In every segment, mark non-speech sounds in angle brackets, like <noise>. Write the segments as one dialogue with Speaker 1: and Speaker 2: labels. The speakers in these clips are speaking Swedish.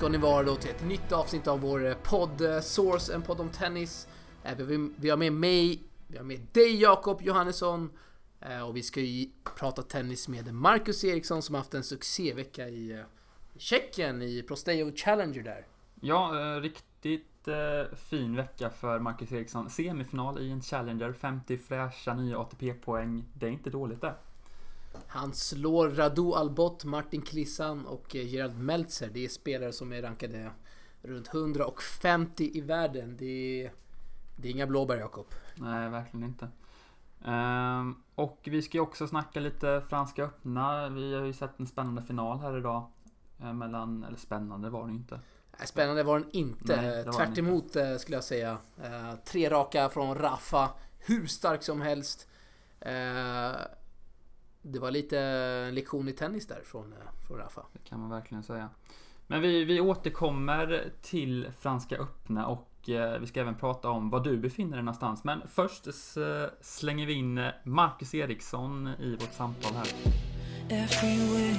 Speaker 1: Ska ni vara då till ett nytt avsnitt av vår eh, podd eh, Source, en podd om tennis. Eh, vi- har med mig, vi har med dig Jakob Johannesson och vi ska ju prata tennis med Marcus Eriksson som haft en succévecka i Tjeckien i Prosteo Challenger där.
Speaker 2: Ja, riktigt fin vecka för Marcus Eriksson. Semifinal i en Challenger, 50 fräscha nya ATP-poäng. Det är inte dåligt det.
Speaker 1: Han slår Radu Albot, Martin Klissan och eh, Gerard Meltzer. Det är spelare som är rankade runt 150 i världen. Det är, det är inga blåbär Jakob.
Speaker 2: Nej, verkligen inte. Ehm, och vi ska ju också snacka lite Franska öppna. Vi har ju sett en spännande final här idag. eh, Mellan, eller spännande var det inte.
Speaker 1: Nej, Spännande var den inte.
Speaker 2: Nej, det var
Speaker 1: Tvärt
Speaker 2: den
Speaker 1: emot eh, skulle jag säga. Eh, tre raka från Rafa. Hur stark som helst. Eh, det var lite lektion i tennis där från, eh, från Rafa.
Speaker 2: Det kan man verkligen säga. Men vi, vi återkommer till Franska öppna och eh, vi ska även prata om var du befinner dig någonstans. Men först slänger vi in eh, Marcus Eriksson i vårt samtal här.
Speaker 3: Everywhere,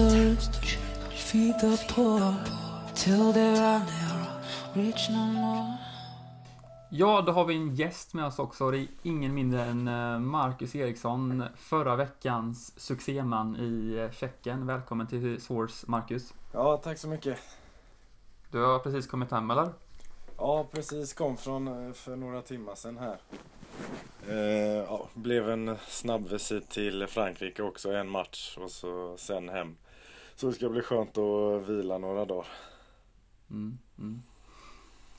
Speaker 3: rich, feed the poor, till there are never rich no more.
Speaker 2: Ja, då har vi en gäst med oss också. Det är ingen mindre än eh, Marcus Eriksson, förra veckans succéman i eh, Tjeckien. Välkommen till Source, Marcus.
Speaker 4: Ja, tack så mycket.
Speaker 2: Du har precis kommit hem, eller?
Speaker 4: Ja, precis kom från eh, för några timmar sedan här. Eh, ja, blev en snabb visit till Frankrike också, en match och så sen hem. Så det ska bli skönt att vila några dagar.
Speaker 2: Mm, mm.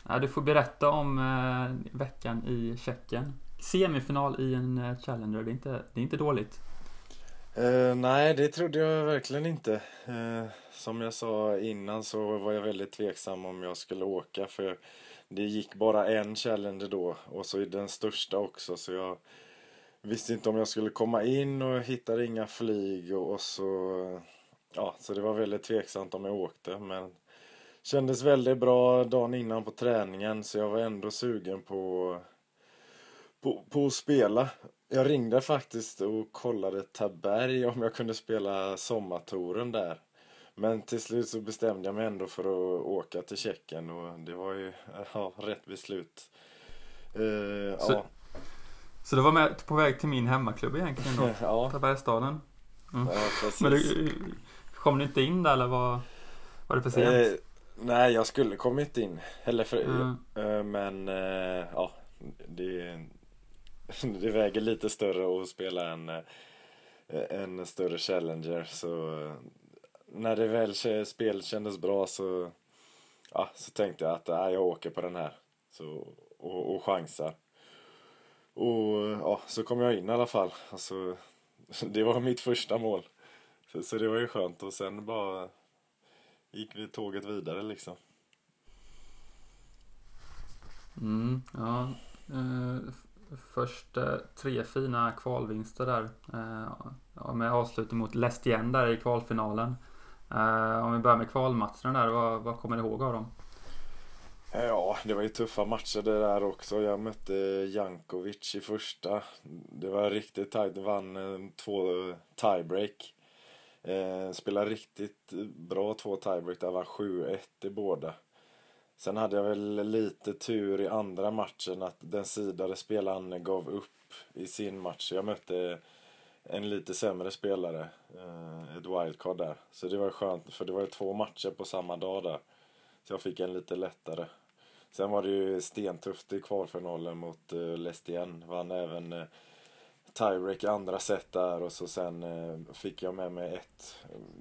Speaker 2: Ja, du får berätta om eh, veckan i Tjeckien. Semifinal i en eh, Challenger, det är inte, det är inte dåligt.
Speaker 4: Eh, nej, det trodde jag verkligen inte. Eh, som jag sa innan så var jag väldigt tveksam om jag skulle åka för det gick bara en Challenger då och så den största också så jag visste inte om jag skulle komma in och hittade inga flyg och, och så ja, så det var väldigt tveksamt om jag åkte men kändes väldigt bra dagen innan på träningen så jag var ändå sugen på på, på att spela. Jag ringde faktiskt och kollade Taberg om jag kunde spela sommartouren där. Men till slut så bestämde jag mig ändå för att åka till Tjeckien och det var ju <laughs> ja, rätt beslut. Eh,
Speaker 2: Så-
Speaker 4: ja,
Speaker 2: Så du var med på väg till min hemmaklubb egentligen då? <laughs>
Speaker 4: ja,
Speaker 2: Tabergstaden.
Speaker 4: ja, precis.
Speaker 2: Men du, kom du inte in där eller vad var det för sent?
Speaker 4: Eh, nej, jag skulle kommit in. Eller för,
Speaker 2: Mm.
Speaker 4: eh, men eh, ja, det, <laughs> det väger lite större att spela en, eh, en större Challenger. Så eh, när det väl spelet kändes bra så, ja, så tänkte jag att äh, jag åker på den här. Så, och, och chansar. Och ja, så kom jag in i alla fall. Alltså, <laughs> det var mitt första mål. Så, så det var ju skönt och sen bara gick vi tåget vidare liksom.
Speaker 2: Mm, ja. Eh, först eh, tre fina kvalvinster där. Eh, med avslutning mot Lestien där i kvalfinalen. Eh, om vi börjar med kvalmatcherna där, vad, vad kommer du ihåg av dem?
Speaker 4: Ja, det var ju tuffa matcher det där också. Jag mötte Jankovic i första. Det var riktigt tajt. Vann eh, två tiebreak. Eh, spelade riktigt bra två tiebreak. där var 7-1 i båda. Sen hade jag väl lite tur i andra matchen att den sidade spelaren gav upp i sin match. Jag mötte en lite sämre spelare, eh, ett wildcard där. Så det var skönt, för det var ju två matcher på samma dag där. Så jag fick en lite lättare. Sen var det ju stentufft i kvalfinalen mot eh, uh, Lestien. Vann även eh, tiebreak i andra set där och så sen eh, fick jag med mig ett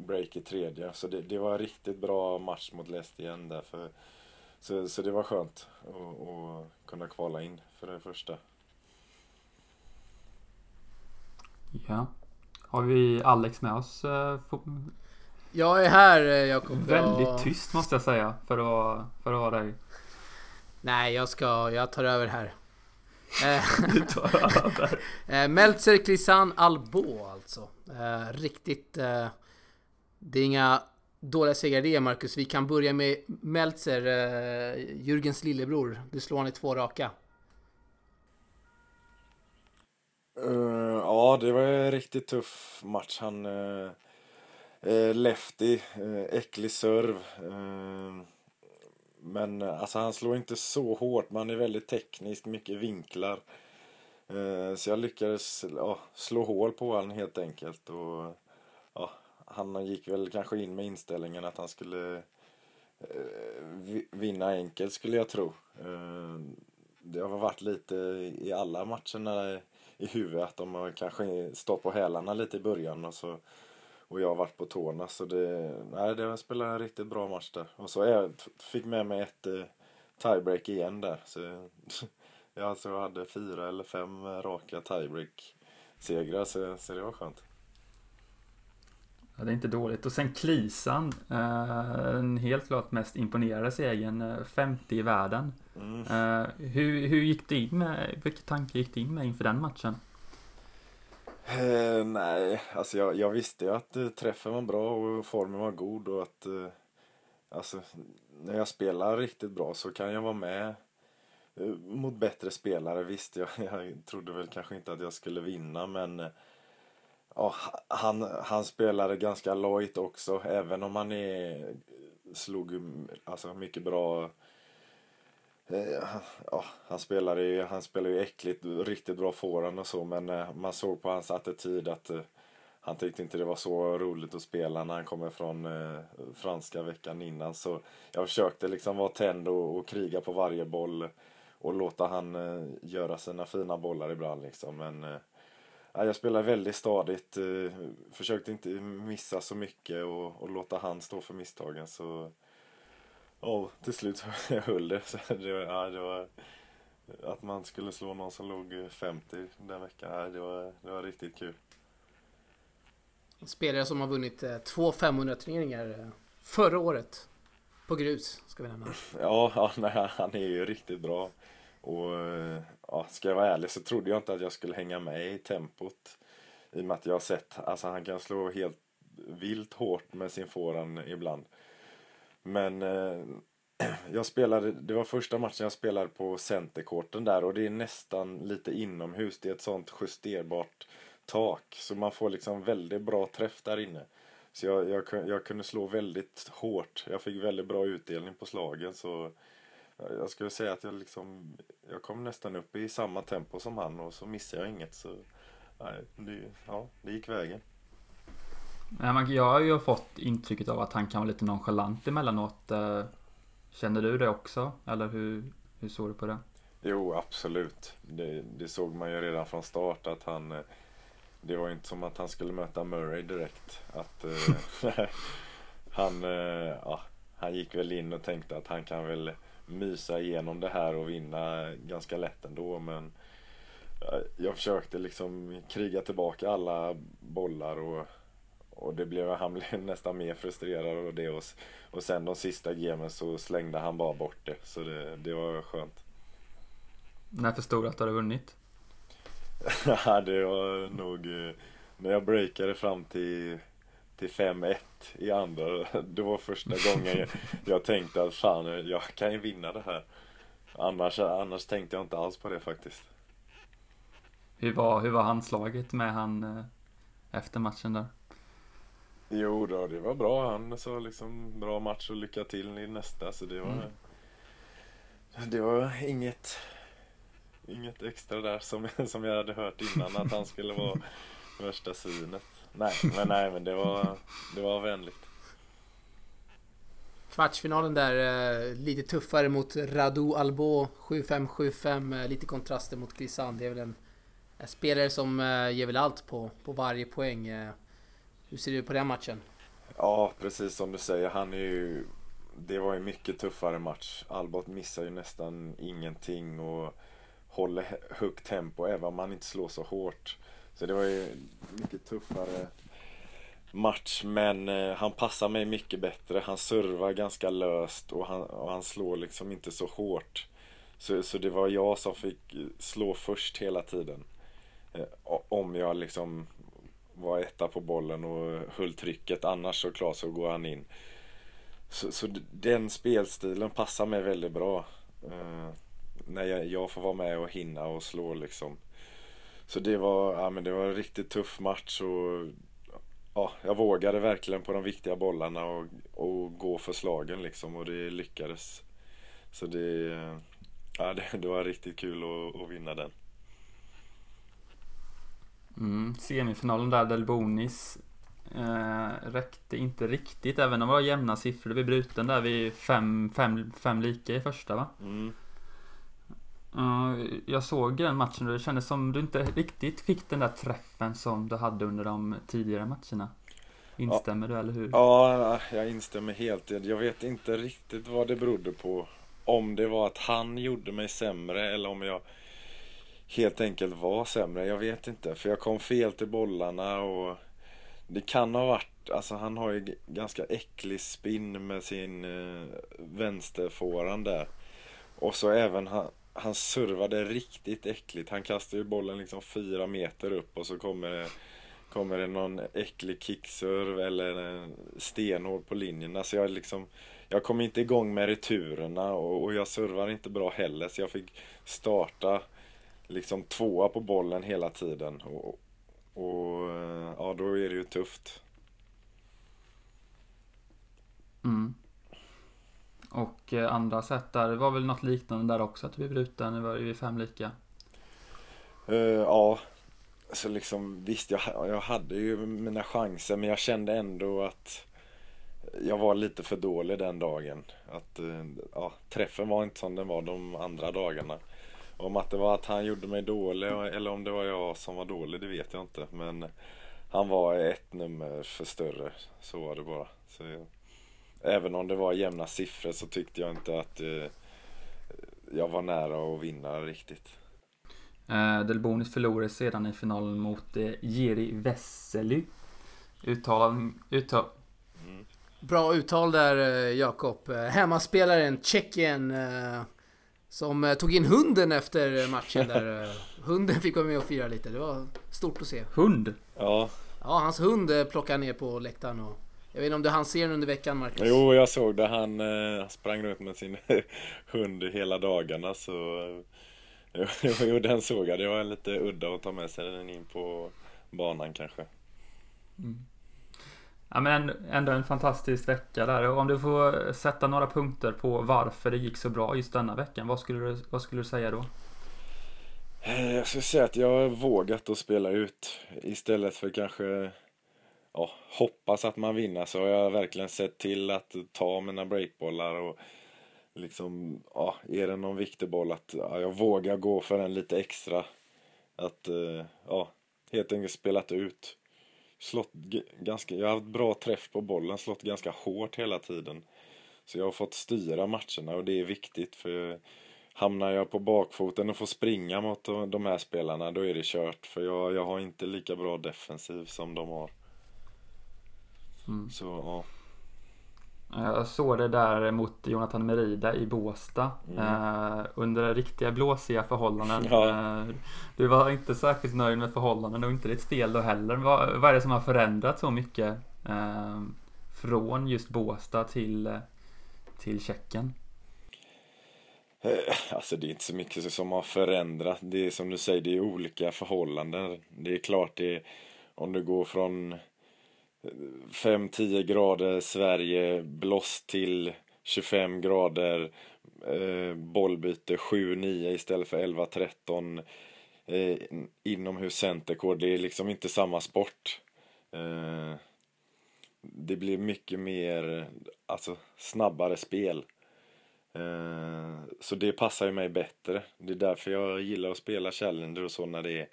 Speaker 4: break i tredje. Så det, det var en riktigt bra match mot Lestien där. För, så, så det var skönt att, kunna kvala in för det första.
Speaker 2: Ja. Har vi Alex med oss? eh,
Speaker 1: Jag är här eh, Jakob.
Speaker 2: Väldigt
Speaker 1: Jag-
Speaker 2: tyst måste jag säga för att, för att vara dig.
Speaker 1: Nej, jag ska, jag tar över här. Eh,
Speaker 2: Du tar över.
Speaker 1: Eh, Meltzer, Klisan, Albo alltså. Eh, riktigt... Eh, det är inga dåliga segrar det Marcus. Vi kan börja med Meltzer, uh, Jürgens lillebror. Du slår han i två raka.
Speaker 4: Uh, ja, det var en riktigt tuff match. Han... Uh, uh, lefty, uh, äcklig serv men eh, alltså han slår inte så hårt, men han är väldigt teknisk, mycket vinklar. Eh, så jag lyckades slå hål på honom helt enkelt. Och, ja, han gick väl kanske in med inställningen att han skulle eh, vinna enkelt skulle jag tro. det har varit lite i alla matcherna i huvudet att de har kanske stått på hälarna lite i början och så och jag har varit på tårna så det, nej det spelade en riktigt bra match där. Och så jag fick med mig ett eh, tiebreak igen där. Så <laughs> jag alltså hade fyra eller fem raka tiebreak segrar så, så det var skönt.
Speaker 2: Ja, det är inte dåligt. Och sen Klisan, eh, helt klart mest imponerade segern, 50 eh, i världen. Mm. Eh, hur, hur gick det in med, vilka tankar gick det in med inför den matchen?
Speaker 4: Eh, nej, alltså jag, jag visste ju att eh, träffen var bra och formen var god och att eh, alltså, när jag spelar riktigt bra så kan jag vara med eh, mot bättre spelare. Visst, jag, <laughs> jag trodde väl kanske inte att jag skulle vinna men eh, ja, han, han spelade ganska lojt också även om han är, slog alltså, mycket bra Eh, Eh, ja, han spelar ju, han spelar ju äckligt, riktigt bra forehand och så men eh, man såg på hans attityd att eh, han tyckte inte det var så roligt att spela när han kommer från franska veckan innan. Så jag försökte liksom vara tänd och, och kriga på varje boll och låta han göra sina fina bollar ibland liksom. Men ja, jag spelade väldigt stadigt, försökte inte missa så mycket och, och låta han stå för misstagen. Så Ja, till slut så <laughs> höll det. Så det, var, ja, det var, att man skulle slå någon som låg 50 den veckan, ja, det, var, det var riktigt kul.
Speaker 1: spelare som har vunnit eh, två 500 turneringar eh, förra året. På grus, ska vi nämna. <laughs>
Speaker 4: Ja, ja nej, han är ju riktigt bra. Och ja, ska jag vara ärlig så trodde jag inte att jag skulle hänga med i tempot. I och med att jag har sett, alltså han kan slå helt vilt hårt med sin forehand ibland. Men eh, <clears throat> jag spelade, det var första matchen jag spelade på centerkorten där och det är nästan lite inomhus. Det är ett sånt justerbart tak så man får liksom väldigt bra träff där inne. Så jag, jag, jag kunde slå väldigt hårt. Jag fick väldigt bra utdelning på slagen så jag skulle säga att jag liksom jag kom nästan upp i samma tempo som han och så missade jag inget så nej, det, ja, det gick vägen.
Speaker 2: Jag har ju fått intrycket av att han kan vara lite nonchalant emellanåt. Eh, känner du det också? Eller hur, hur såg du på det?
Speaker 4: Jo, absolut. Det, det såg man ju redan från start att han... Eh, det var inte som att han skulle möta Murray direkt. Att eh, <laughs> han, ja, han gick väl in och tänkte att han kan väl mysa igenom det här och vinna ganska lätt ändå. Men jag försökte liksom kriga tillbaka alla bollar och och det blev, han blev <laughs> nästan mer frustrerad av det. Och, och sen de sista gamen så slängde han bara bort det. Så det, det var skönt.
Speaker 2: När förstod du att du hade vunnit? <laughs>
Speaker 4: ja, det var nog eh, när jag breakade fram till, till 5-1 i andra. <laughs> Det var första gången jag, jag tänkte att fan, jag kan ju vinna det här. Annars, annars tänkte jag inte alls på det faktiskt.
Speaker 2: Hur var, hur var handslaget med han eh, efter matchen där?
Speaker 4: Jo då, det var bra. Han sa liksom bra match och lycka till i nästa. Så det var, mm. det var inget, inget extra där som, som jag hade hört innan att han skulle vara <laughs> värsta svinet. Nej, men nej, men det var, det var vänligt.
Speaker 1: Kvartsfinalen där, eh, lite tuffare mot Radu Albo 7-5, 7-5. Eh, lite kontraster mot Grisan. Det är väl en, en spelare som eh, ger väl allt på, på varje poäng. Hur ser du på den matchen?
Speaker 4: Ja, precis som du säger. Han är ju... Det var en mycket tuffare match. Albot missar ju nästan ingenting och håller högt tempo även om han inte slår så hårt. Så det var ju mycket tuffare match men eh, han passar mig mycket bättre. Han servar ganska löst och han, och han slår liksom inte så hårt. Så, så det var jag som fick slå först hela tiden. Eh, om jag liksom var etta på bollen och höll trycket. Annars så klart så går han in. så, så den spelstilen passar mig väldigt bra. Eh, när jag, jag får vara med och hinna och slå liksom. Så det var, ja, men det var en riktigt tuff match och ja, jag vågade verkligen på de viktiga bollarna och, och gå för slagen liksom och det lyckades. Så det, eh, ja, det, <laughs> det var riktigt kul att, att vinna den.
Speaker 2: Mm, semifinalen där, Delbonis eh, räckte inte riktigt, även om det var jämna siffror. Det blev bruten där vid fem, fem, fem lika i första va?
Speaker 4: Mm.
Speaker 2: Uh, jag såg den matchen och det kändes som du inte riktigt fick den där träffen som du hade under de tidigare matcherna. Instämmer ja. du eller hur?
Speaker 4: Ja, jag instämmer helt. Jag vet inte riktigt vad det berodde på. Om det var att han gjorde mig sämre eller om jag helt enkelt var sämre. Jag vet inte. För jag kom fel till bollarna och det kan ha varit, alltså han har ju ganska äcklig spinn med sin eh, vänsterfåran där. Och så även han, han servade riktigt äckligt. Han kastade ju bollen liksom fyra meter upp och så kommer det, kommer det någon äcklig kickserv eller en stenhård på linjen. Alltså jag liksom, jag kom inte igång med returerna och, och jag servar inte bra heller så jag fick starta liksom tvåa på bollen hela tiden. Och, och ja, då är det ju tufft.
Speaker 2: Mm. Och eh, andra sätt där, det var väl något liknande där också, att du blev bruten, det var ju fem lika.
Speaker 4: Uh, ja, så liksom visst, jag, jag hade ju mina chanser men jag kände ändå att jag var lite för dålig den dagen. Att ja, träffen var inte som den var de andra dagarna. Om att det var att han gjorde mig dålig eller om det var jag som var dålig, det vet jag inte. Men han var ett nummer för större, så var det bara. Så, även om det var jämna siffror så tyckte jag inte att eh, jag var nära att vinna riktigt.
Speaker 2: Eh, Delbonis förlorade sedan i finalen mot eh, Jiri Vesely. Uttal... uttal
Speaker 1: mm. Bra uttal där eh, Jakob. Eh, hemmaspelaren Tjeckien eh, som eh, tog in hunden efter matchen där. Eh, hunden fick vara med och fira lite. Det var stort att se.
Speaker 2: Hund?
Speaker 4: Ja.
Speaker 1: Ja, hans hund eh, plockade ner på läktaren och... Jag vet inte om du hann se den under veckan Marcus?
Speaker 4: Jo, jag såg det. Han eh, sprang runt med sin <laughs> hund hela dagarna så... <laughs> jo, den såg jag. Det var lite udda att ta med sig den in på banan kanske.
Speaker 2: Mm. Ja men ändå en fantastisk vecka där. Och om du får sätta några punkter på varför det gick så bra just denna veckan. Vad skulle du, vad skulle du säga då?
Speaker 4: Eh, jag skulle säga att jag har vågat att spela ut. Istället för kanske ja, hoppas att man vinner så har jag verkligen sett till att ta mina breakbollar och liksom, ja, är det någon viktig boll att ja, jag vågar gå för den lite extra. Att, eh, ja, helt enkelt spelat ut slått ganska, jag har haft bra träff på bollen, slått ganska hårt hela tiden. Så jag har fått styra matcherna och det är viktigt för hamnar jag på bakfoten och får springa mot de här spelarna då är det kört. För jag, jag har inte lika bra defensiv som de har. Mm. Så ja.
Speaker 2: Jag såg det där mot Jonathan Merida i Båsta mm. eh, under riktiga blåsiga förhållanden. Ja. Eh, du var inte särskilt nöjd med förhållanden och inte ditt spel då heller. Vad, vad är det som har förändrats så mycket eh, från just Båsta till, till Tjeckien?
Speaker 4: Eh, alltså det är inte så mycket som har förändrats. Det är som du säger, det är olika förhållanden. Det är klart det är, om du går från 5-10 grader Sverige, blåst till 25 grader, eh, bollbyte 7-9 istället för 11-13 eh, inomhus centercourt. Det är liksom inte samma sport. Eh, det blir mycket mer, alltså snabbare spel. Eh, så det passar ju mig bättre. Det är därför jag gillar att spela Challenger och så när det är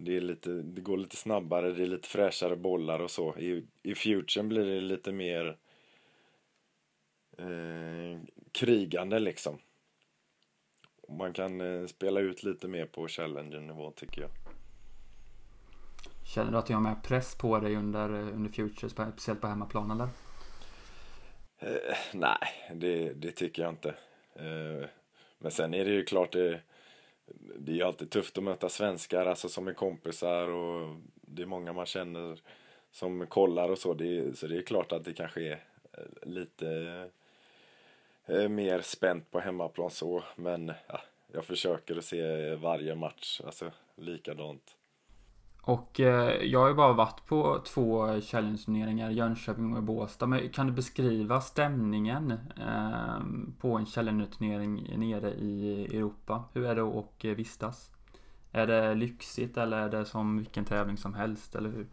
Speaker 4: det, är lite, det går lite snabbare, det är lite fräschare bollar och så. I, i Futuren blir det lite mer eh, krigande liksom. Man kan eh, spela ut lite mer på Challenger-nivå tycker jag.
Speaker 2: Känner du att du har mer press på dig under, under Future, speciellt på hemmaplan eller?
Speaker 4: Eh, nej, det, det, tycker jag inte. Eh, men sen är det ju klart det det är ju alltid tufft att möta svenskar, alltså som är kompisar och det är många man känner som kollar och så. Det är, så det är klart att det kanske är eh, lite eh, mer spänt på hemmaplan så. Men ja, jag försöker att se varje match, alltså likadant.
Speaker 2: Och eh, jag har ju bara varit på två challenge-turneringar, Jönköping och Båstad. Men kan du beskriva stämningen eh, på en challenge-turnering nere i Europa? Hur är det att eh, vistas? Är det lyxigt eller är det som vilken tävling som helst? Eller hur,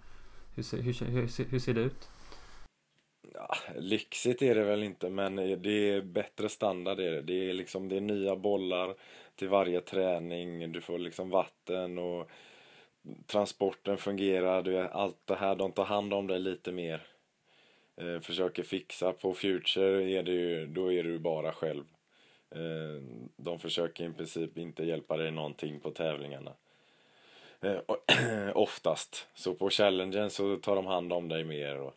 Speaker 2: hur, ser, hur, hur, hur ser det ut?
Speaker 4: Ja, lyxigt är det väl inte, men det är bättre standard. Är det. Det, är liksom, det är nya bollar till varje träning. Du får liksom vatten och transporten fungerar. Du vet, allt det här, de tar hand om dig lite mer. Eh, försöker fixa. På Future är det ju, då är du bara själv. Eh, de försöker i princip inte hjälpa dig någonting på tävlingarna. Eh, <clears throat> oftast. Så på challengen så tar de hand om dig mer. Och,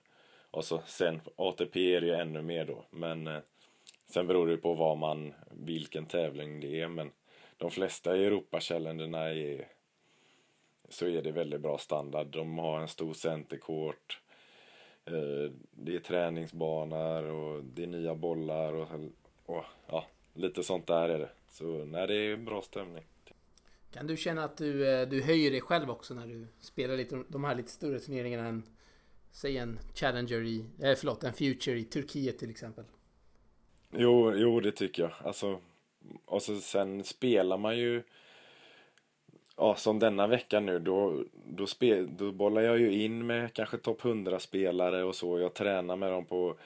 Speaker 4: och så sen ATP är det ju ännu mer då. Men eh, sen beror det på vad man, vilken tävling det är. Men de flesta i Europa-challengerna är så är det väldigt bra standard. De har en stor centercourt. Det är träningsbanor och det är nya bollar och, och ja, lite sånt där är det. Så nej, det är bra stämning.
Speaker 1: Kan du känna att du, eh, du höjer dig själv också när du spelar lite, de här lite större turneringarna än Säg en Challenger i, eh, förlåt, en Future i Turkiet till exempel?
Speaker 4: Jo, jo det tycker jag. Alltså, och så sen spelar man ju Ja, som denna vecka nu, då, då, spe, då bollar jag ju in med kanske topp 100 spelare och så. Jag tränar med dem på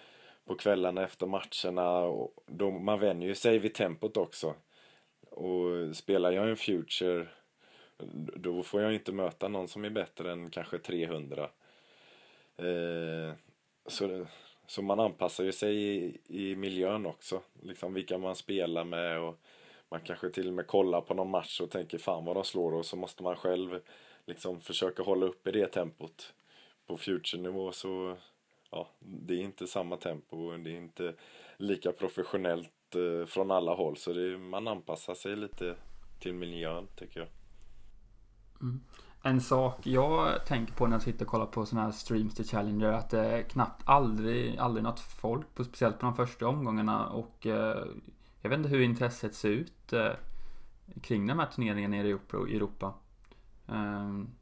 Speaker 4: på kvällarna efter matcherna. Och då, man vänjer ju sig vid tempot också. Och spelar jag en Future då får jag inte möta någon som är bättre än kanske 300. Eh, så, så man anpassar ju sig i, i miljön också. Liksom vilka man spelar med och man kanske till och med kollar på någon match och tänker fan vad de slår och så måste man själv liksom försöka hålla uppe det tempot. På Future-nivå så ja, det är inte samma tempo, det är inte lika professionellt eh, från alla håll så det, man anpassar sig lite till miljön tycker jag.
Speaker 2: Mm. En sak jag tänker på när jag sitter och kollar på sådana här streams till Challenger är att det är knappt aldrig, aldrig något folk, på, speciellt på de första omgångarna och eh, jag vet inte hur intresset ser ut eh, kring de här turneringarna i Europa. Um,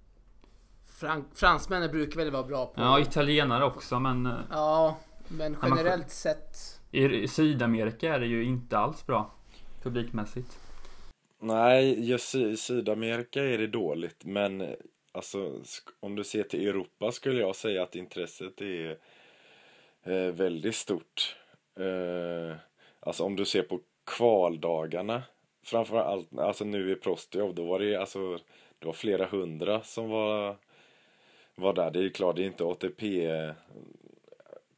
Speaker 1: Frank, fransmännen brukar väl vara bra på...
Speaker 2: Ja, italienare också men... Eh,
Speaker 1: ja, men generellt sett...
Speaker 2: I Sydamerika är det ju inte alls bra. Publikmässigt.
Speaker 4: Nej, just i Sydamerika är det dåligt. Men eh, alltså, om du ser till Europa skulle jag säga att intresset är eh, väldigt stort. Eh, alltså om du ser på kvaldagarna. Framförallt, alltså nu i Prostjov, då var det alltså det var flera hundra som var var där. Det är ju klart, det är inte ATP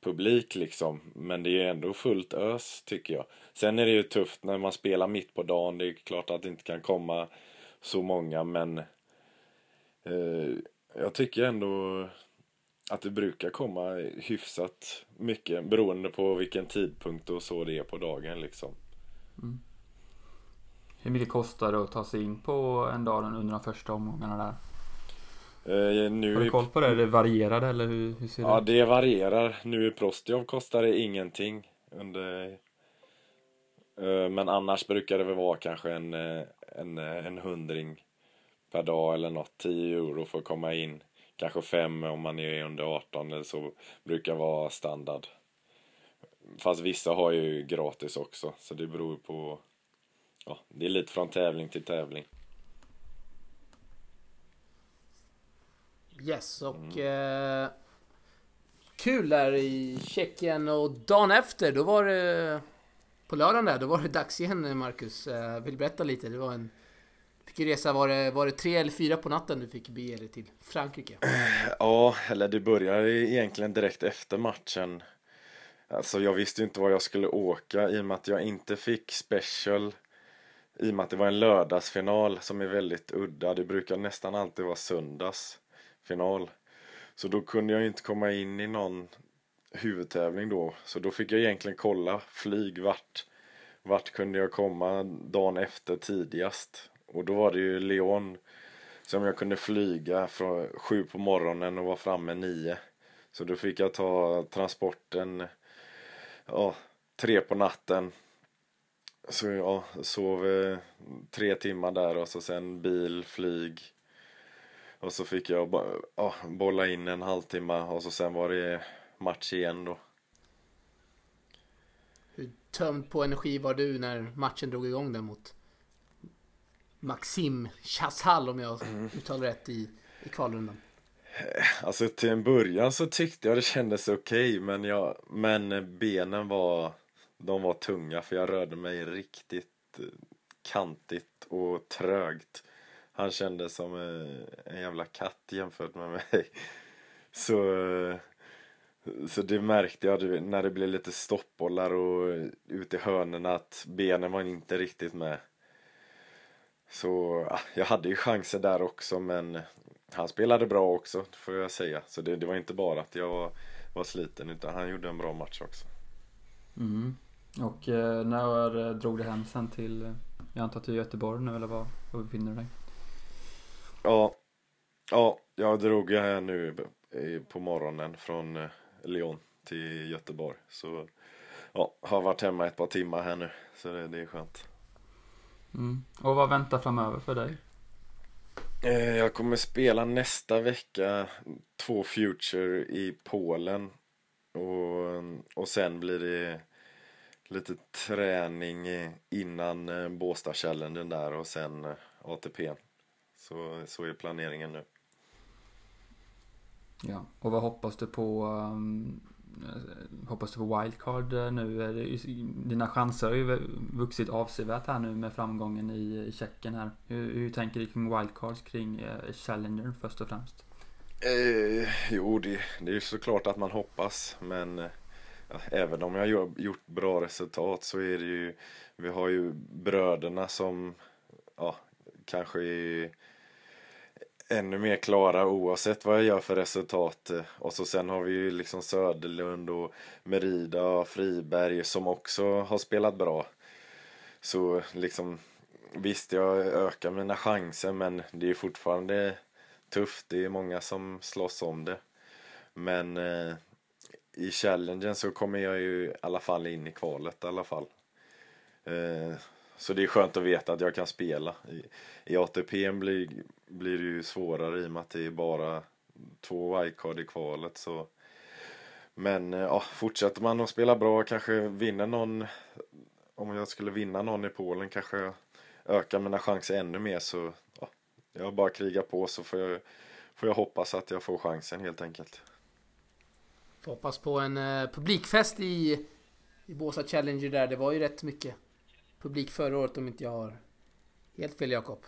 Speaker 4: publik liksom. Men det är ändå fullt ös tycker jag. Sen är det ju tufft när man spelar mitt på dagen. Det är klart att det inte kan komma så många men eh, jag tycker ändå att det brukar komma hyfsat mycket beroende på vilken tidpunkt och så det är på dagen liksom. Mm.
Speaker 2: Hur mycket kostar det att ta sig in på en dag under de första omgångarna där?
Speaker 4: Uh, nu
Speaker 2: Har du koll på det? Det varierar eller hur, hur ser
Speaker 4: det ut? Ja, det varierar. Nu i Prostjov kostar det ingenting. Under, uh, men annars brukar det väl vara kanske en, eh, en, en hundring per dag eller något. 10 euro för att komma in. Kanske 5 om man är under 18 eller så brukar vara standard. Fast vissa har ju gratis också, så det beror på... Ja, det är lite från tävling till tävling.
Speaker 1: Yes, och mm. eh, kul där i Tjeckien och dagen efter, då var det på lördagen där, då var det dags igen Marcus. Eh, vill berätta lite? Det var en... Fick ju resa, var det, var det tre eller fyra på natten du fick bege dig till Frankrike? <clears throat>
Speaker 4: Ja, eller det började egentligen direkt efter matchen. Alltså jag visste ju inte var jag skulle åka i och med att jag inte fick special. I och med att det var en lördagsfinal som är väldigt udda. Det brukar nästan alltid vara söndagsfinal. Så då kunde jag inte komma in i någon huvudtävling då. Så då fick jag egentligen kolla flyg vart, vart kunde jag komma dagen efter tidigast. Och då var det ju Lyon som jag kunde flyga från sju på morgonen och vara framme nio. Så då fick jag ta transporten ja, tre på natten. Så ja, sov eh, tre timmar där och så sen bil, flyg. Och så fick jag ja, bolla in en halvtimme och så sen var det match igen då.
Speaker 1: Hur tömd på energi var du när matchen drog igång där mot Maxim Chazal om jag uttalar rätt i, i kvalrundan?
Speaker 4: Eh, alltså till en början så tyckte jag det kändes okej men, jag, men benen var, de var tunga för jag rörde mig riktigt eh, kantigt och trögt. Han kändes som eh, en jävla katt jämfört med mig. <laughs> Så, så det märkte jag när det blev lite stoppbollar och ut i hörnorna att benen var inte riktigt med. Så ah, jag hade ju chanser där också men han spelade bra också får jag säga. Så det, det var inte bara att jag var, var sliten utan han gjorde en bra match också.
Speaker 2: Mm. Och eh, när eh, drog du hem sen till, eh, jag antar till Göteborg nu eller var, var befinner du dig?
Speaker 4: Ja, ja jag drog här nu i- på morgonen från eh, Lyon till Göteborg. Så ja, har varit hemma ett par timmar här nu. Så det, det är skönt.
Speaker 2: Mm. Och vad väntar framöver för dig?
Speaker 4: Eh, jag kommer spela nästa vecka två Future i Polen. Och, och sen blir det lite träning innan eh, Båstad Challengen där och sen eh, ATP. Så, så är planeringen nu.
Speaker 2: Ja. Och vad hoppas du på? Um, Eh, hoppas du på wildcard eh, nu? Dina chanser har ju vuxit avsevärt här nu med framgången i, Tjeckien här. Hur, hur tänker du kring wildcards kring eh, Challenger först och främst?
Speaker 4: Eh, jo, det, det är ju såklart att man hoppas, men ja, även om jag gör, gjort bra resultat så är det ju, vi har ju bröderna som ja, kanske är ännu mer klara oavsett vad jag gör för resultat. Och så sen har vi ju liksom Söderlund och Merida och Friberg som också har spelat bra. Så liksom, visst jag ökar mina chanser men det är fortfarande tufft. Det är många som slåss om det. Men eh, i challengen så kommer jag ju i alla fall in i kvalet i alla fall. Eh, så det är skönt att veta att jag kan spela. I, i ATP blir, blir det ju svårare i och med att det är bara två wildcard i kvalet. Så. Men eh, ja, fortsätter man att spela bra, kanske vinner någon. Om jag skulle vinna någon i Polen kanske jag ökar mina chanser ännu mer. Så ja, jag bara krigar på så får jag, får jag hoppas att jag får chansen helt enkelt.
Speaker 1: Får hoppas på en eh, publikfest i, i Båstad Challenger där. Det var ju rätt mycket publik förra året om inte jag har helt fel Jakob.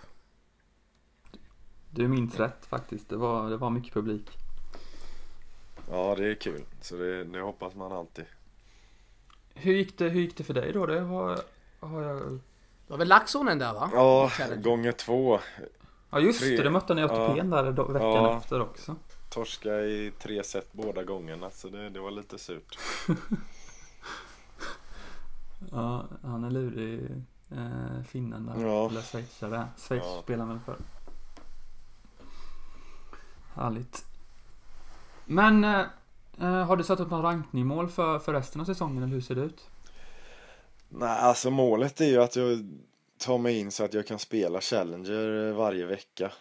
Speaker 2: Du minns rätt faktiskt. Det var, det var mycket publik.
Speaker 4: Ja, det är kul. Så det, det hoppas man alltid.
Speaker 2: Hur gick det, hur gick det för dig då? Det har, har jag...
Speaker 1: Det var väl Laxonen där va?
Speaker 4: Ja, gånger två.
Speaker 2: Ja just
Speaker 4: Tre-
Speaker 2: det, du mötte ni i
Speaker 4: ja.
Speaker 2: ATPn där då, veckan
Speaker 4: Ja.
Speaker 2: efter också.
Speaker 4: Torska i tre set båda gångerna, så det, det var lite surt. <laughs>
Speaker 2: Ja, han är lurig, eh, finnen där.
Speaker 4: Ja.
Speaker 2: Eller schweizare. Schweiz
Speaker 4: Ja.
Speaker 2: spelar väl för. Härligt. Men eh, eh, har du satt upp någon rankningsmål för, för resten av säsongen eller hur ser det ut?
Speaker 4: Nej, alltså målet är ju att jag tar mig in så att jag kan spela Challenger eh, varje vecka.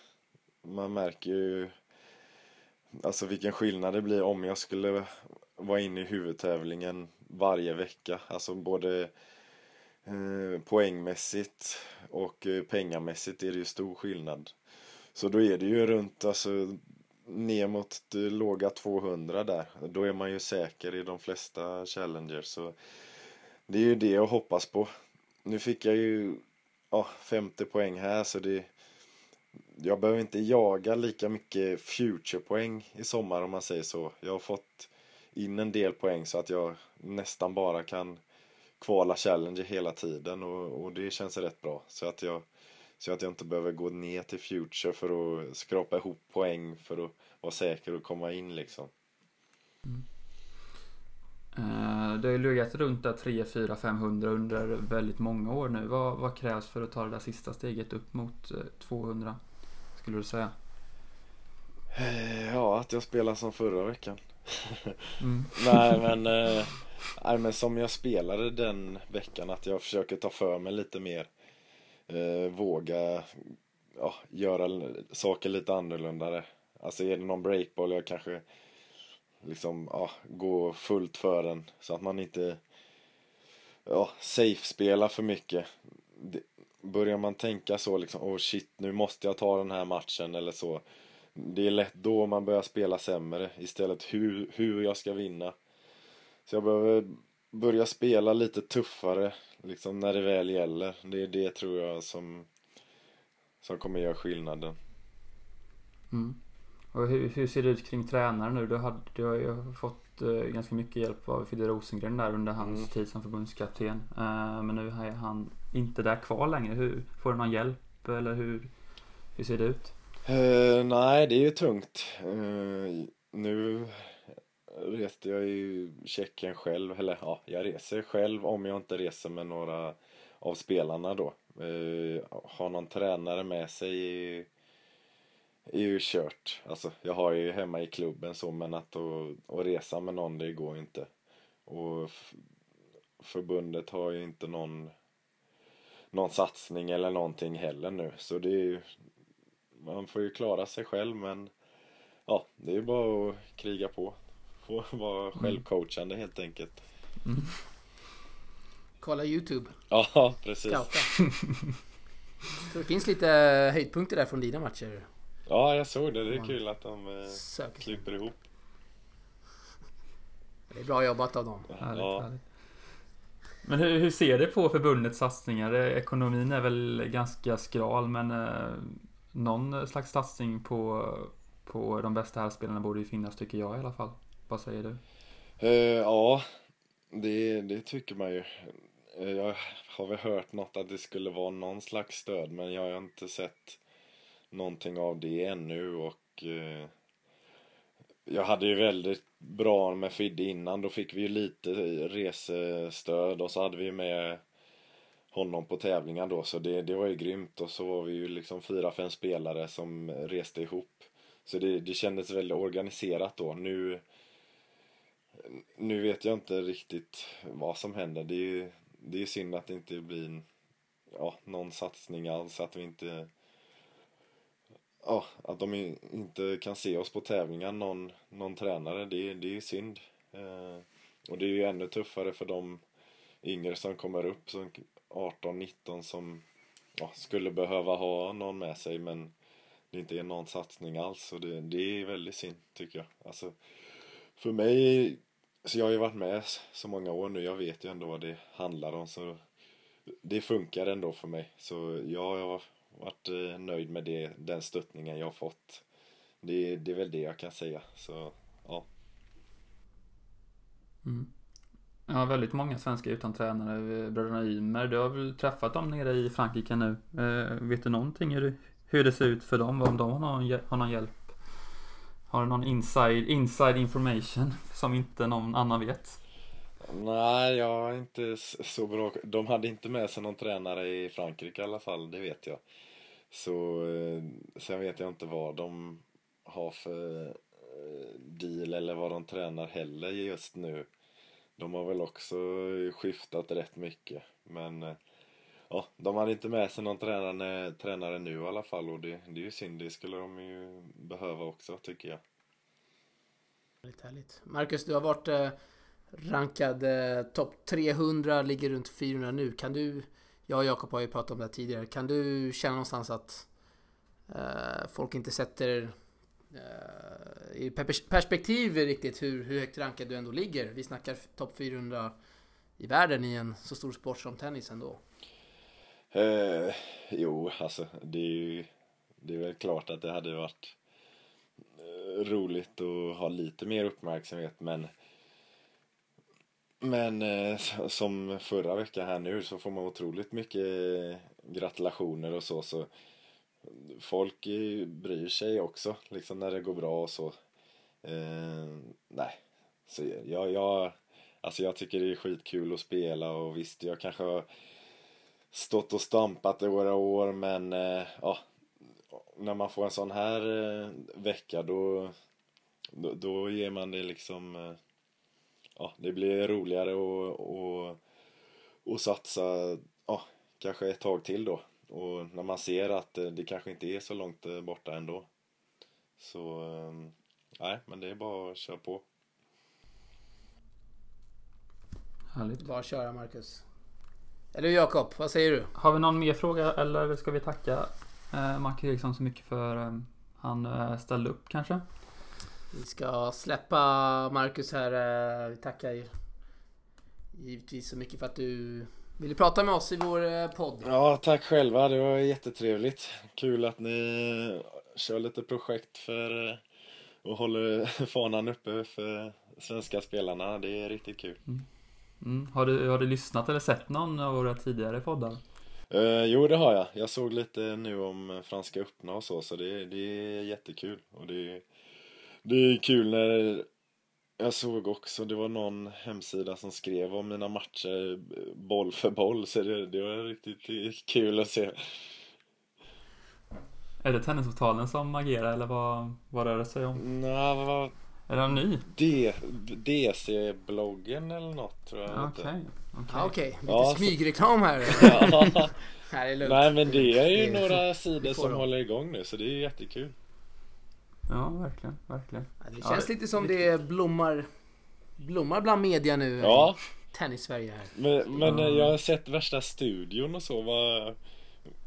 Speaker 4: Man märker ju alltså vilken skillnad det blir om jag skulle vara inne i huvudtävlingen varje vecka. Alltså både eh, poängmässigt och eh, pengamässigt är det ju stor skillnad. Så då är det ju runt alltså ner mot låga 200 där. Då är man ju säker i de flesta Challengers. Så det är ju det jag hoppas på. Nu fick jag ju ja, 50 poäng här så det jag behöver inte jaga lika mycket future-poäng i sommar om man säger så. Jag har fått in en del poäng så att jag nästan bara kan kvala Challenger hela tiden och, och det känns rätt bra. Så att, jag, så att jag inte behöver gå ner till future för att skrapa ihop poäng för att vara säker och komma in liksom.
Speaker 2: Eh, det har ju legat runt där 3, 4, 500 under väldigt många år nu. Vad, vad krävs för att ta det där sista steget upp mot eh, 200? Skulle du säga?
Speaker 4: Eh, Ja, att jag spelar som förra veckan. <laughs>
Speaker 2: Mm.
Speaker 4: Nej men <laughs> eh, nej, men som jag spelade den veckan att jag försöker ta för mig lite mer. Eh, våga ja, göra saker lite annorlunda. Alltså är det någon breakball jag kanske liksom ja, gå fullt för den så att man inte ja, safe-spelar för mycket. Det, börjar man tänka så liksom, oh shit nu måste jag ta den här matchen eller så. Det är lätt då man börjar spela sämre istället hur, hur jag ska vinna. Så jag behöver börja spela lite tuffare liksom när det väl gäller. Det är det tror jag som, som kommer göra skillnaden.
Speaker 2: Mm. Och hur, hur ser det ut kring tränaren nu? Du, hade, du har ju fått eh, ganska mycket hjälp av Fidde Rosengren där under hans
Speaker 4: Mm.
Speaker 2: tid som förbundskapten. Eh, men nu är han inte där kvar längre. Hur, får du någon hjälp eller hur, hur ser det ut?
Speaker 4: Eh, nej, det är ju tungt. Eh, nu reste jag i Tjeckien själv, eller ja, jag reser själv om jag inte reser med några av spelarna då. Eh, ha någon tränare med sig är, ju kört. Alltså, jag har ju hemma i klubben så, men att, och, och resa med någon, det går ju inte. Och förbundet har ju inte någon någon satsning eller någonting heller nu. Så det är ju man får ju klara sig själv men ja, det är ju bara att kriga på. Få vara självcoachande helt enkelt.
Speaker 1: Kolla YouTube.
Speaker 4: Ja, <laughs> precis.
Speaker 1: Så det finns lite höjdpunkter där från dina matcher.
Speaker 4: Ja, jag såg det. Det är kul att de eh,
Speaker 1: Sök.
Speaker 4: klipper ihop.
Speaker 1: Det är bra jobbat av dem.
Speaker 2: Härligt,
Speaker 4: Ja.
Speaker 2: härligt. Men hur, hur ser det på förbundets satsningar? Ekonomin är väl ganska skral men eh, någon slags satsning på, på de bästa här spelarna borde ju finnas tycker jag i alla fall. Vad säger du?
Speaker 4: Eh, ja, det, det tycker man ju. Eh, jag har väl hört något att det skulle vara någon slags stöd men jag har inte sett någonting av det ännu och eh, jag hade ju väldigt bra med Fidde innan. Då fick vi ju lite resestöd och så hade vi med honom på tävlingar då så det, det var ju grymt och så var vi ju liksom fyra, fem spelare som reste ihop. Så det, det kändes väldigt organiserat då. Nu nu vet jag inte riktigt vad som händer. Det är ju det är synd att det inte blir ja, någon satsning alls. Att vi inte... Ja, att de inte kan se oss på tävlingar, någon, någon tränare. Det, är- det är ju synd. Eh, och det är ju ännu tuffare för de yngre som kommer upp, som 18-19 som ja, skulle behöva ha någon med sig men det inte är någon satsning alls. Och det, det är väldigt synd tycker jag. Alltså, för mig, så jag har ju varit med så många år nu, jag vet ju ändå vad det handlar om så det funkar ändå för mig. Så jag har varit eh, nöjd med det, den stöttningen jag har fått. Det, det är väl det jag kan säga. Så ja. Mm.
Speaker 2: Ja, väldigt många svenskar utan tränare. Eh, bröderna Ymer, du har väl träffat dem nere i Frankrike nu. Eh, vet du någonting hur det, hur det ser ut för dem? Om de har någon, har någon hjälp? Har du någon inside, inside information som inte någon annan vet?
Speaker 4: Nej, jag är inte så bra De hade inte med sig någon tränare i Frankrike i alla fall, det vet jag. Så eh, sen vet jag inte vad de har för eh, deal eller vad de tränar heller just nu. De har väl också skiftat rätt mycket. Men eh, ja, de hade inte med sig någon tränare, tränare nu i alla fall och det, det är ju synd. Det skulle de ju behöva också tycker jag.
Speaker 1: Väldigt härligt. Marcus, du har varit eh, rankad eh, topp 300, ligger runt 400 nu. Kan du, jag och Jakob har ju pratat om det här tidigare, kan du känna någonstans att eh, folk inte sätter eh, i perspektiv riktigt hur, hur högt rankad du ändå ligger? Vi snackar topp 400 i världen i en så stor sport som tennis ändå.
Speaker 4: Eh, jo, alltså det är ju det är väl klart att det hade varit eh, roligt att ha lite mer uppmärksamhet men men eh, som förra veckan här nu så får man otroligt mycket gratulationer och så så folk eh, bryr sig också liksom när det går bra och så. Eh, nej, så jag, jag, alltså jag tycker det är skitkul att spela och visst jag kanske har stått och stampat i några år men eh, ja, när man får en sån här eh, vecka då, då, då ger man det liksom eh, ja, det blir roligare och, och, och satsa ja, kanske ett tag till då. Och när man ser att det kanske inte är så långt borta ändå. Så nej, men det är bara att köra på.
Speaker 1: Härligt. Bara köra Marcus. Eller Jakob, vad säger du?
Speaker 2: Har vi någon mer fråga eller ska vi tacka eh, Marcus Eriksson så mycket för eh, han eh, ställde upp kanske?
Speaker 1: Vi ska släppa Marcus här. Eh, vi tackar givetvis så mycket för att du ville prata med oss i vår eh, podd.
Speaker 4: Ja, tack själva. Det var jättetrevligt. Kul att ni kör lite projekt för eh, och håller fanan uppe för svenska spelarna. Det är riktigt kul. Mm.
Speaker 2: Mm. Har, du, har du lyssnat eller sett någon av våra tidigare poddar?
Speaker 4: Uh, jo, det har jag. Jag såg lite nu om Franska öppna och så, så det, det är jättekul. Och det, det är kul när jag såg också, det var någon hemsida som skrev om mina matcher boll för boll, så det, det var riktigt kul att se.
Speaker 2: Är det Tennisportalen som agerar eller vad, vad rör det sig om?
Speaker 4: Nej, vad,
Speaker 2: är den ny?
Speaker 4: DC-bloggen eller något tror jag.
Speaker 2: Okej. Okay.
Speaker 1: Okej, okay. okay. lite ja, smygreklam här. <laughs>
Speaker 4: ja. här är lugnt. Nej men det är ju några sidor som dem. håller igång nu så det är jättekul.
Speaker 2: Ja, verkligen, verkligen.
Speaker 1: Ja, det känns ja, lite som det blommar, blommar bland media nu. Ja. Tennis-Sverige här.
Speaker 4: Men, men ja. jag har sett värsta studion och så. Vad,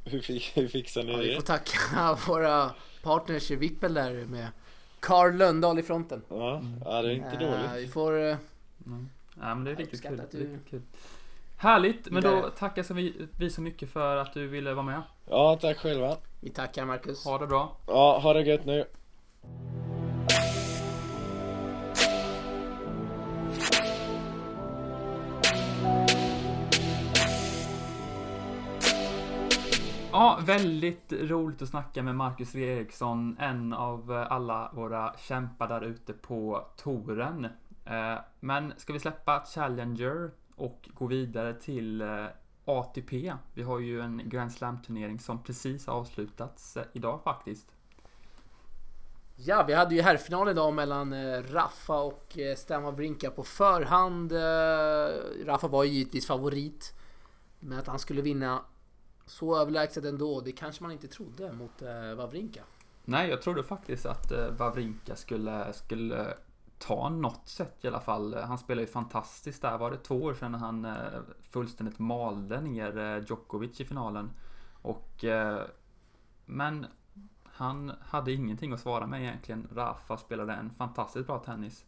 Speaker 4: hur, hur fixar ni
Speaker 1: ja,
Speaker 4: det?
Speaker 1: Vi får tacka <laughs> våra partners i Vippel där med Carl Lundahl i fronten.
Speaker 4: Ja, ja det är inte äh, dåligt.
Speaker 1: Vi får... Uh,
Speaker 2: mm. Ja, men det är riktigt kul. Du... riktigt kul. Härligt, men då tackar så vi, vi så mycket för att du ville vara med.
Speaker 4: Ja, tack själva.
Speaker 1: Vi tackar Marcus.
Speaker 2: Ha det bra.
Speaker 4: Ja, ha det gött nu.
Speaker 2: Ja, väldigt roligt att snacka med Marcus Eriksson, en av eh, alla våra kämpar där ute på touren. Eh, men ska vi släppa Challenger och gå vidare till eh, ATP? Vi har ju en Grand Slam-turnering som precis har avslutats idag faktiskt.
Speaker 1: Ja, vi hade ju herrfinal idag mellan Raffa och Stan Wawrinka på förhand. Raffa var ju givetvis favorit. Men att han skulle vinna så överlägset ändå, det kanske man inte trodde mot eh, Wawrinka.
Speaker 2: Nej, jag trodde faktiskt att eh, Wawrinka skulle, skulle ta något sätt i alla fall. Han spelade ju fantastiskt där. Var det två år sedan han eh, fullständigt malde ner eh, Djokovic i finalen. Och eh, men han hade ingenting att svara med egentligen. Rafa spelade en fantastiskt bra tennis.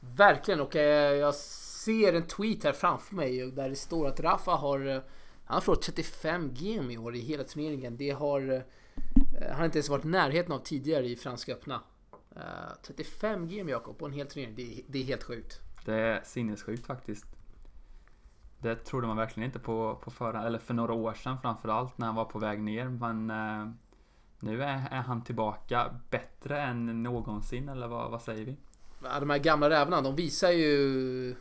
Speaker 1: Verkligen och jag ser en tweet här framför mig där det står att Rafa har han har förlorat 35 game i år i hela turneringen. Det har eh, han inte ens varit i närheten av tidigare i Franska öppna. Uh, 35 game Jakob på en hel turnering. Det, det, är helt sjukt.
Speaker 2: Det är sinnessjukt faktiskt. Det trodde man verkligen inte på, på förra, eller för några år sedan framförallt när han var på väg ner. Men uh, nu är, är, han tillbaka bättre än någonsin eller vad, vad säger vi?
Speaker 1: Ja, de här gamla rävarna de visar ju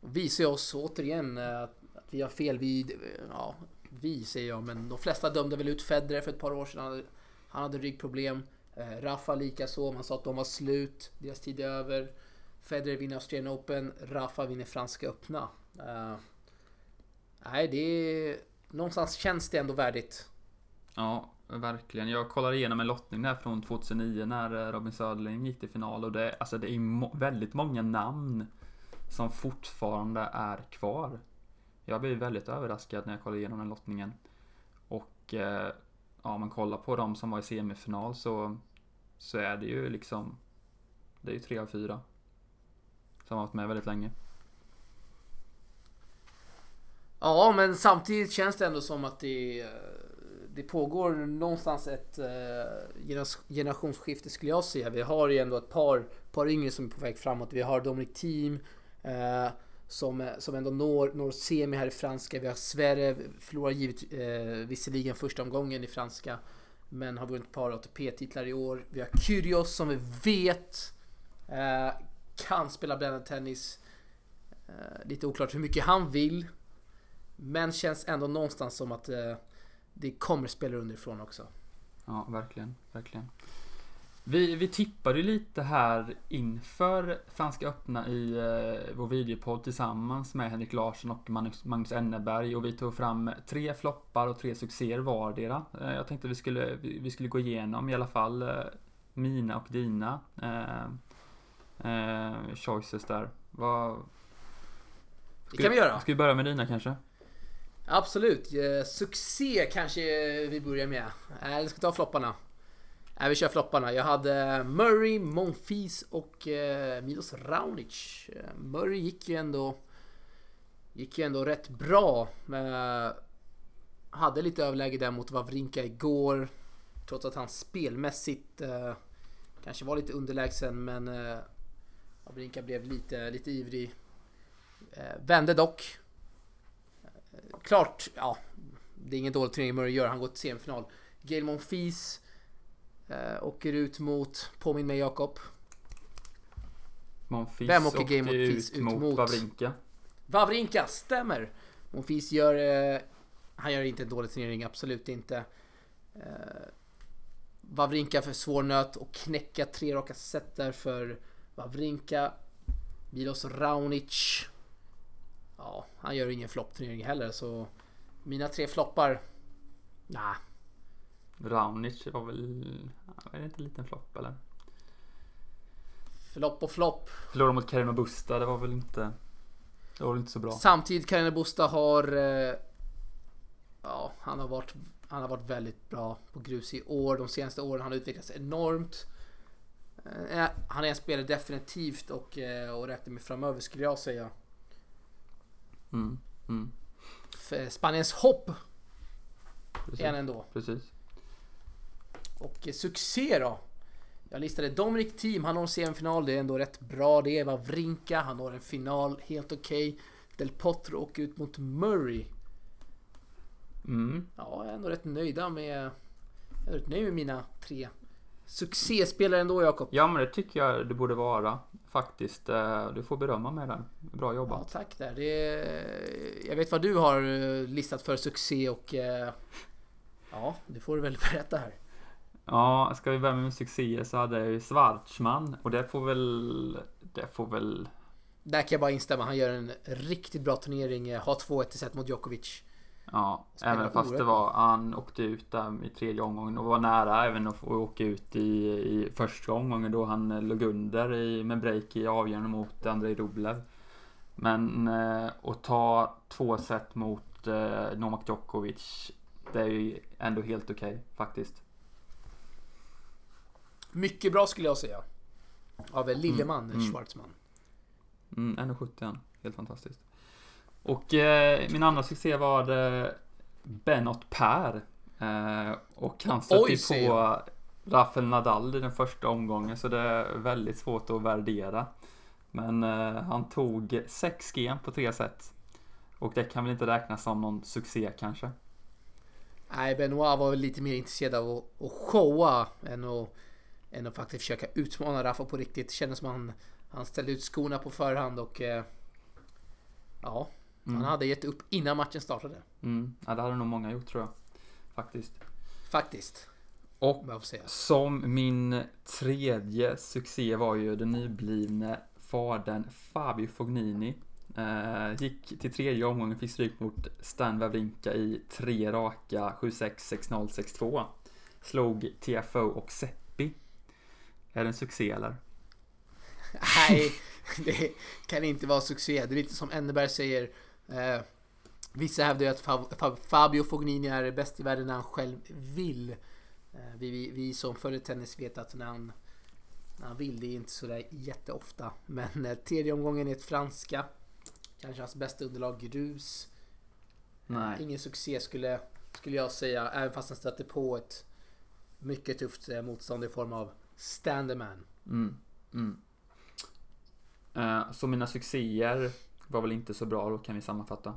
Speaker 1: visar ju oss återigen eh, att vi har fel. Vi, ja, vi säger jag, men de flesta dömde väl ut Federer för ett par år sedan. Han hade, han hade ryggproblem. Eh, Rafa likaså. Man sa att de var slut. Deras tid är över. Federer vinner Australian Open. Rafa vinner Franska öppna. Uh, nej, det är... Någonstans känns det ändå värdigt.
Speaker 2: Ja, verkligen. Jag kollade igenom en lottning där från 2009 när eh, Robin Söderling gick till final och det, alltså det är väldigt många namn som fortfarande är kvar. Jag blev väldigt överraskad när jag kollade igenom den lottningen. Och eh, ja, man kollar på de som var i semifinal så, så är det ju liksom Det är ju tre av fyra. Som har varit med väldigt länge.
Speaker 1: Ja, men samtidigt känns det ändå som att det, eh, det pågår någonstans ett eh, generationsskifte skulle jag säga. Vi har ju ändå ett par, par yngre som är på väg framåt. Vi har Dominic Team. Eh, som, eh, som ändå når, når semi här i franska. Vi har Sverige, förlorar givet, eh, visserligen första omgången i franska. Men har vunnit ett par ATP-titlar i år. Vi har Kyrgios som vi vet eh, kan spela bländande tennis. Eh, lite oklart hur mycket han vill. Men känns ändå någonstans som att eh, det kommer spelare underifrån också.
Speaker 2: Ja, verkligen, verkligen. Vi, vi tippade ju lite här inför Franska öppna i eh, vår videopodd tillsammans med Henrik Larsson och Magnus, Magnus Enneberg och vi tog fram tre floppar och tre succéer vardera. Eh, jag tänkte vi skulle, vi, vi skulle gå igenom i alla fall eh, mina och dina eh, eh, choices där. Vad,
Speaker 1: Det kan vi göra.
Speaker 2: Ska vi börja med dina kanske?
Speaker 1: Absolut. Eh, Succé kanske vi börjar med. Eh, Eller ska vi ta flopparna? Nej, vi kör flopparna. Jag hade Murray, Monfils och eh, Milos Raonic. Eh, Murray gick ju ändå... Gick ju ändå rätt bra. Eh, hade lite överläge där mot Wawrinka igår. Trots att han spelmässigt eh, kanske var lite underlägsen men eh, Wawrinka blev lite, lite ivrig. Eh, vände dock. Eh, klart, ja. Det är ingen dålig turnering Murray gör. Han går till semifinal. Gael Monfils eh, åker ut mot, påminn mig Jakob.
Speaker 2: Monfils
Speaker 1: Vem åker Game
Speaker 2: ut
Speaker 1: ut
Speaker 2: mot
Speaker 1: mot?
Speaker 2: Wawrinka.
Speaker 1: Wawrinka, stämmer! Monfils gör... Eh, han gör inte en dålig turnering, absolut inte. Eh, Wawrinka för svår nöt och knäcka tre raka set där för Wawrinka. Milos Raonic. Ja, han gör ingen floppturnering heller så mina tre floppar. Nah,
Speaker 2: Raonic var väl... Är det inte en liten flopp eller?
Speaker 1: flopp och flopp.
Speaker 2: Förlorade mot Carino Busta, det var väl inte... Det var väl inte så bra.
Speaker 1: Samtidigt Carina Busta har... Eh, ja, han har varit... Han har varit väldigt bra på grus i år. De senaste åren har han utvecklats enormt. Eh, han är en spelare definitivt och, eh, och räknar med framöver skulle jag säga.
Speaker 2: Mm, mm,
Speaker 1: Spaniens hopp
Speaker 2: precis.
Speaker 1: är han ändå.
Speaker 2: precis.
Speaker 1: Och eh, succé då? Jag listade Dominic Team, han når semifinal, det är ändå rätt bra. Det är Wawrinka, han når en final, helt okej. Del Potro åker ut mot Murray.
Speaker 2: Mm.
Speaker 1: Ja, jag är ändå rätt nöjda med... Jag är rätt nöjd med mina tre succéspelare ändå, Jakob.
Speaker 2: Ja, men det tycker jag det borde vara. Faktiskt. Eh, Du får berömma mig där. Bra
Speaker 1: Ja,
Speaker 2: jobbat.
Speaker 1: tack där. Det. Jag vet vad du har eh, listat för succé och... Ja, det får du väl <laughs> berätta här.
Speaker 2: Ja, ska vi börja med succéer så hade jag ju Schwarzman. Och det får väl... Det får väl...
Speaker 1: Där kan jag bara instämma. Han gör en riktigt bra turnering. eh, Har 2-1 i set mot Djokovic.
Speaker 2: Ja,
Speaker 1: Spelar
Speaker 2: även fast det var... Han åkte ut där i tredje omgången och var nära även att få åka ut i, i första omgången då han låg under i, med break i avgörande mot Andrei Rublev. Men eh, att ta två set mot eh, Novak Djokovic det är ju ändå helt okej faktiskt.
Speaker 1: Mycket bra skulle jag säga. Av Lilleman,
Speaker 2: Mm, mm.
Speaker 1: Schwarzman.
Speaker 2: Mm, 1,70 helt fantastiskt. Och eh, min andra succé var det Benot Per. Eh, och han stötte
Speaker 1: Oj,
Speaker 2: på Rafael Nadal i den första omgången så det är väldigt svårt att värdera. Men eh, han tog 6 game på tre set. Och det kan väl inte räknas som någon succé kanske.
Speaker 1: Nej, Benoit var väl lite mer intresserad av att, att showa än att, än att faktiskt försöka utmana Rafa på riktigt. Det kändes som han, han ställde ut skorna på förhand och... eh, Ja,
Speaker 2: Mm.
Speaker 1: han hade gett upp innan matchen startade.
Speaker 2: Mm, ja, det hade nog många gjort tror jag. Faktiskt.
Speaker 1: Faktiskt,
Speaker 2: Och. Som min tredje succé var ju den nyblivne fadern Fabio Fognini. Eh, gick till tredje omgången, fick stryk mot Stan Wawrinka i tre raka 7-6, 6-0, 6-2. Slog TFO och Seppi. Är det en succé eller?
Speaker 1: Nej, <laughs> det kan inte vara succé. Det är lite som Enneberg säger. Eh, vissa hävdar ju att Fa- Fa- Fabio Fognini är bäst i världen när han själv vill. Eh, vi, vi, vi som följer tennis vet att när han, när han vill, det är inte sådär jätteofta. Men eh, tredje omgången är ett franska. Kanske hans bästa underlag grus.
Speaker 2: Nej.
Speaker 1: Ingen succé skulle, skulle jag säga, även fast han stötte på ett mycket tufft eh, motstånd i form av Standerman.
Speaker 2: Mm. Mm. Eh, så mina succéer var väl inte så bra, då kan vi sammanfatta.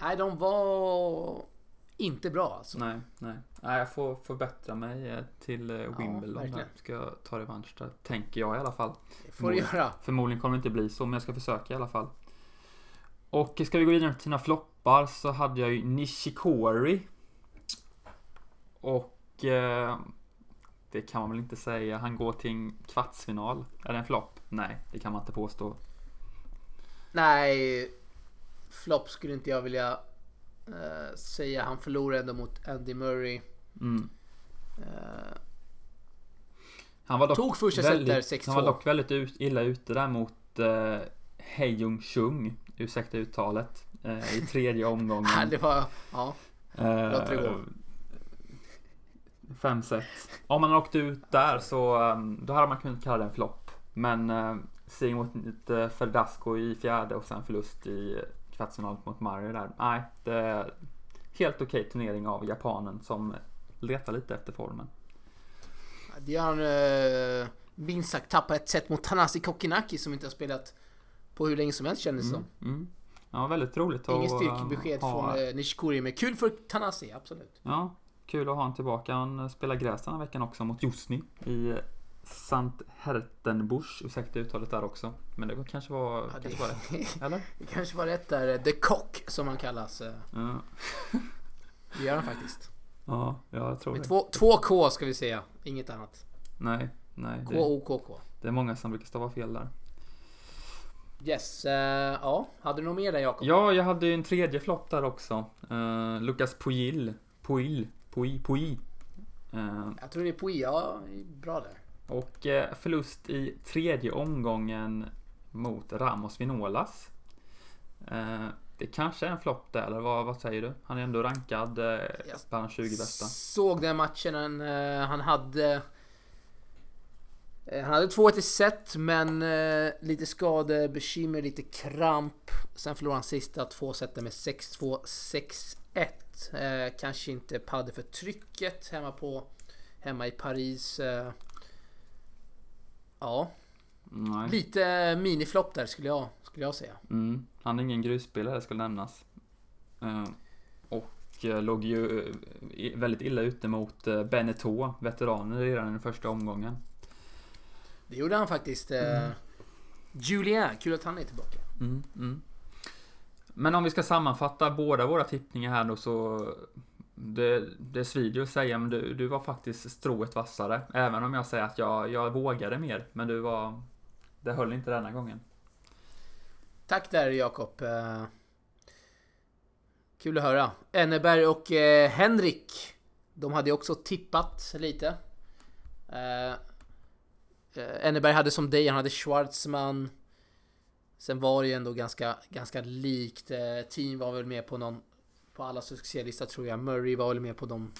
Speaker 1: Nej, de var inte bra alltså.
Speaker 2: Nej, nej. nej jag får förbättra mig eh, till eh, Wimbledon.
Speaker 1: verkligen.
Speaker 2: Ska jag ta revansch där. Tänker jag i alla fall.
Speaker 1: Det får du göra.
Speaker 2: Förmodligen kommer det inte bli så, men jag ska försöka i alla fall. Och ska vi gå vidare till dina floppar så hade jag ju Nishikori. Och... Eh, det kan man väl inte säga. Han går till en kvartsfinal. Är det en flopp? Nej, det kan man inte påstå.
Speaker 1: Nej, flopp skulle inte jag vilja eh, säga. Han förlorade ändå mot Andy Murray.
Speaker 2: Mm.
Speaker 1: Eh,
Speaker 2: Han var dock
Speaker 1: Tog första set
Speaker 2: väldigt,
Speaker 1: där, 6-2.
Speaker 2: Han var dock väldigt ut, illa ute där mot uh, Hejung Chung. Ursäkta uttalet. eh, I tredje <laughs> omgången.
Speaker 1: det var, ja.
Speaker 2: Eh,
Speaker 1: Låt det gå.
Speaker 2: Fem set. Om man åkte ut där så um, då hade man kunnat kalla det en flopp. Men uh, seger mot uh, Verdasco i fjärde och sen förlust i kvartsfinalen mot Murray där. Nej, det är helt okej turnering av japanen som letar lite efter formen.
Speaker 1: Det han eh, minst sagt tappa ett set mot Tanasi Kokinaki som inte har spelat på hur länge som helst kändes det
Speaker 2: Mm,
Speaker 1: som.
Speaker 2: mm. Ja, väldigt roligt
Speaker 1: Inget
Speaker 2: att,
Speaker 1: styrkebesked
Speaker 2: ha-
Speaker 1: från eh, Nishikori, men kul för Tanasi, absolut.
Speaker 2: Ja, kul att ha honom tillbaka. Han spelar gräs den här veckan också mot Jusni i Sant Hertenbusch. Ursäkta uttalet där också. Men det kanske var,
Speaker 1: Ja,
Speaker 2: kanske var
Speaker 1: det,
Speaker 2: rätt. Eller? <laughs>
Speaker 1: det kanske var rätt där. The Cock som han kallas.
Speaker 2: Ja, <laughs>
Speaker 1: Det gör han faktiskt.
Speaker 2: ja jag tror
Speaker 1: Med
Speaker 2: det.
Speaker 1: två, två K ska vi säga, inget annat.
Speaker 2: Nej, nej.
Speaker 1: K-O-K-K.
Speaker 2: det är många som brukar stava fel där.
Speaker 1: Yes, eh, ja. Hade du något mer där Jakob?
Speaker 2: Ja, jag hade ju en tredje flopp där också. Uh, Lucas Puil. Puil. Pui. Pui. Eh,
Speaker 1: Jag tror det är Pui, ja, bra där.
Speaker 2: och eh, förlust i tredje omgången mot Ramos Vinolas. Eh, det kanske är en flopp där, eller vad, vad säger du? Han är ändå rankad eh, bland de 20 bästa.
Speaker 1: Såg den matchen, han, eh, han hade... Han hade 2-1 i set, men eh, lite skador, bekymmer, lite kramp. Sen förlorade han sista två seten med 6-2, 6-1. Eh, kanske inte pallade för trycket hemma på... Hemma i Paris. Eh, ja,
Speaker 2: Nej.
Speaker 1: lite miniflopp där skulle jag, skulle jag säga.
Speaker 2: Mm. Han är ingen grusspelare ska nämnas. Eh, och eh, låg ju eh, väldigt illa ute mot eh, Beneteau, veteraner redan i den första omgången.
Speaker 1: Det gjorde han faktiskt. Eh, Julien, kul att han är tillbaka.
Speaker 2: Mm, mm. Men om vi ska sammanfatta båda våra tippningar här då så det, det svider ju att säga men du, du var faktiskt strået vassare. Även om jag säger att jag, jag vågade mer. Men du var... Det höll inte denna gången.
Speaker 1: Tack där Jakob. Eh, kul att höra. Enneberg och eh, Henrik. De hade ju också tippat lite. Eh, eh Enneberg hade som dig, han hade Schwartzman. Sen var det ju ändå ganska, ganska likt. Eh, team var väl med på någon... På alla succélista tror jag. Murray var väl med på de...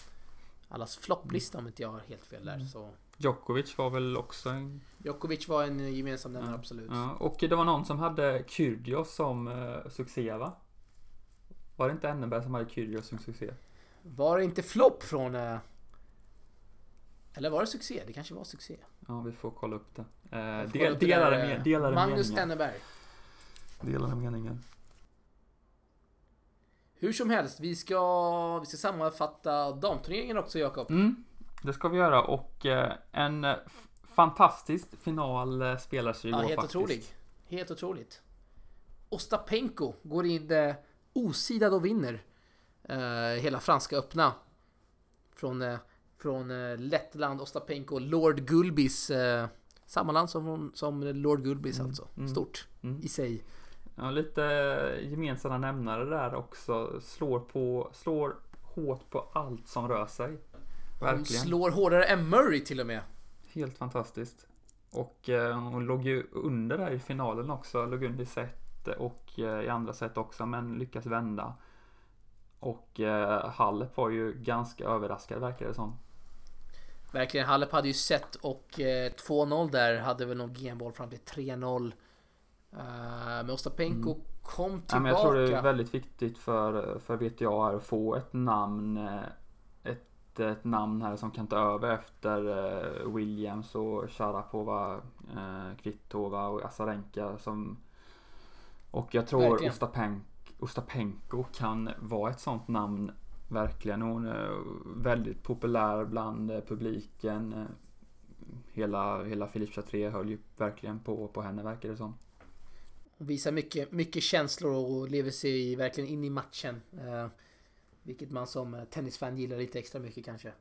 Speaker 1: Allas flopplista om inte jag har helt fel där. Så
Speaker 2: Djokovic var väl också en...
Speaker 1: Djokovic var en gemensam nämnare, absolut.
Speaker 2: Ja, och det var någon som hade Kyrgios som eh, succé va? Var det inte Enneberg som hade Kyrgios som succé?
Speaker 1: Var det inte flopp från... eh, Eller var det succé? Det kanske var succé.
Speaker 2: Ja, vi får kolla upp det. Eh, del, delade, med,
Speaker 1: eh,
Speaker 2: delade
Speaker 1: Magnus
Speaker 2: meningar.
Speaker 1: Enneberg.
Speaker 2: Delade meningar.
Speaker 1: Hur som helst, vi ska, vi ska sammanfatta damturneringen också Jakob.
Speaker 2: Mm, det ska vi göra och eh, en fantastisk final eh, spelas ju
Speaker 1: Ja,
Speaker 2: igår
Speaker 1: helt
Speaker 2: faktiskt.
Speaker 1: otrolig. Helt otroligt. Ostapenko går in eh, osidad och vinner eh, hela franska öppna. Från, eh, från eh, Lettland, Ostapenko, Lord Gulbis. Eh, samma land som, som Lord Gulbis alltså.
Speaker 2: mm.
Speaker 1: Stort
Speaker 2: Mm.
Speaker 1: i sig.
Speaker 2: Ja, lite gemensamma nämnare där också. Slår på, slår hårt på allt som rör sig.
Speaker 1: Hon
Speaker 2: Verkligen.
Speaker 1: slår hårdare än Murray till och med.
Speaker 2: Helt fantastiskt. Och eh, hon låg ju under där i finalen också. Låg under i set och eh, i andra set också men lyckas vända. Och eh, Halep var ju ganska överraskad verkar det som.
Speaker 1: Verkligen, Halep hade ju sett och eh, 2-0 där hade väl någon genboll fram till 3-0. Uh, men Ostapenko kom
Speaker 2: Mm. Ja,
Speaker 1: tillbaka.
Speaker 2: men jag tror det är väldigt viktigt för, för VTA här att få ett namn eh, ett, ett namn här som kan ta över efter eh, Williams och Sharapova, eh, Kvitova och Azarenka som och jag tror
Speaker 1: Verkligen.
Speaker 2: Ostapenko, Ostapenko kan vara ett sånt namn verkligen. Hon är väldigt populär bland eh, publiken. Eh, Hela, hela Filip Chatrier höll ju verkligen på, på henne verkar det som.
Speaker 1: Visar mycket, mycket känslor och lever sig verkligen in i matchen. Eh, vilket man som eh, tennisfan gillar lite extra mycket kanske.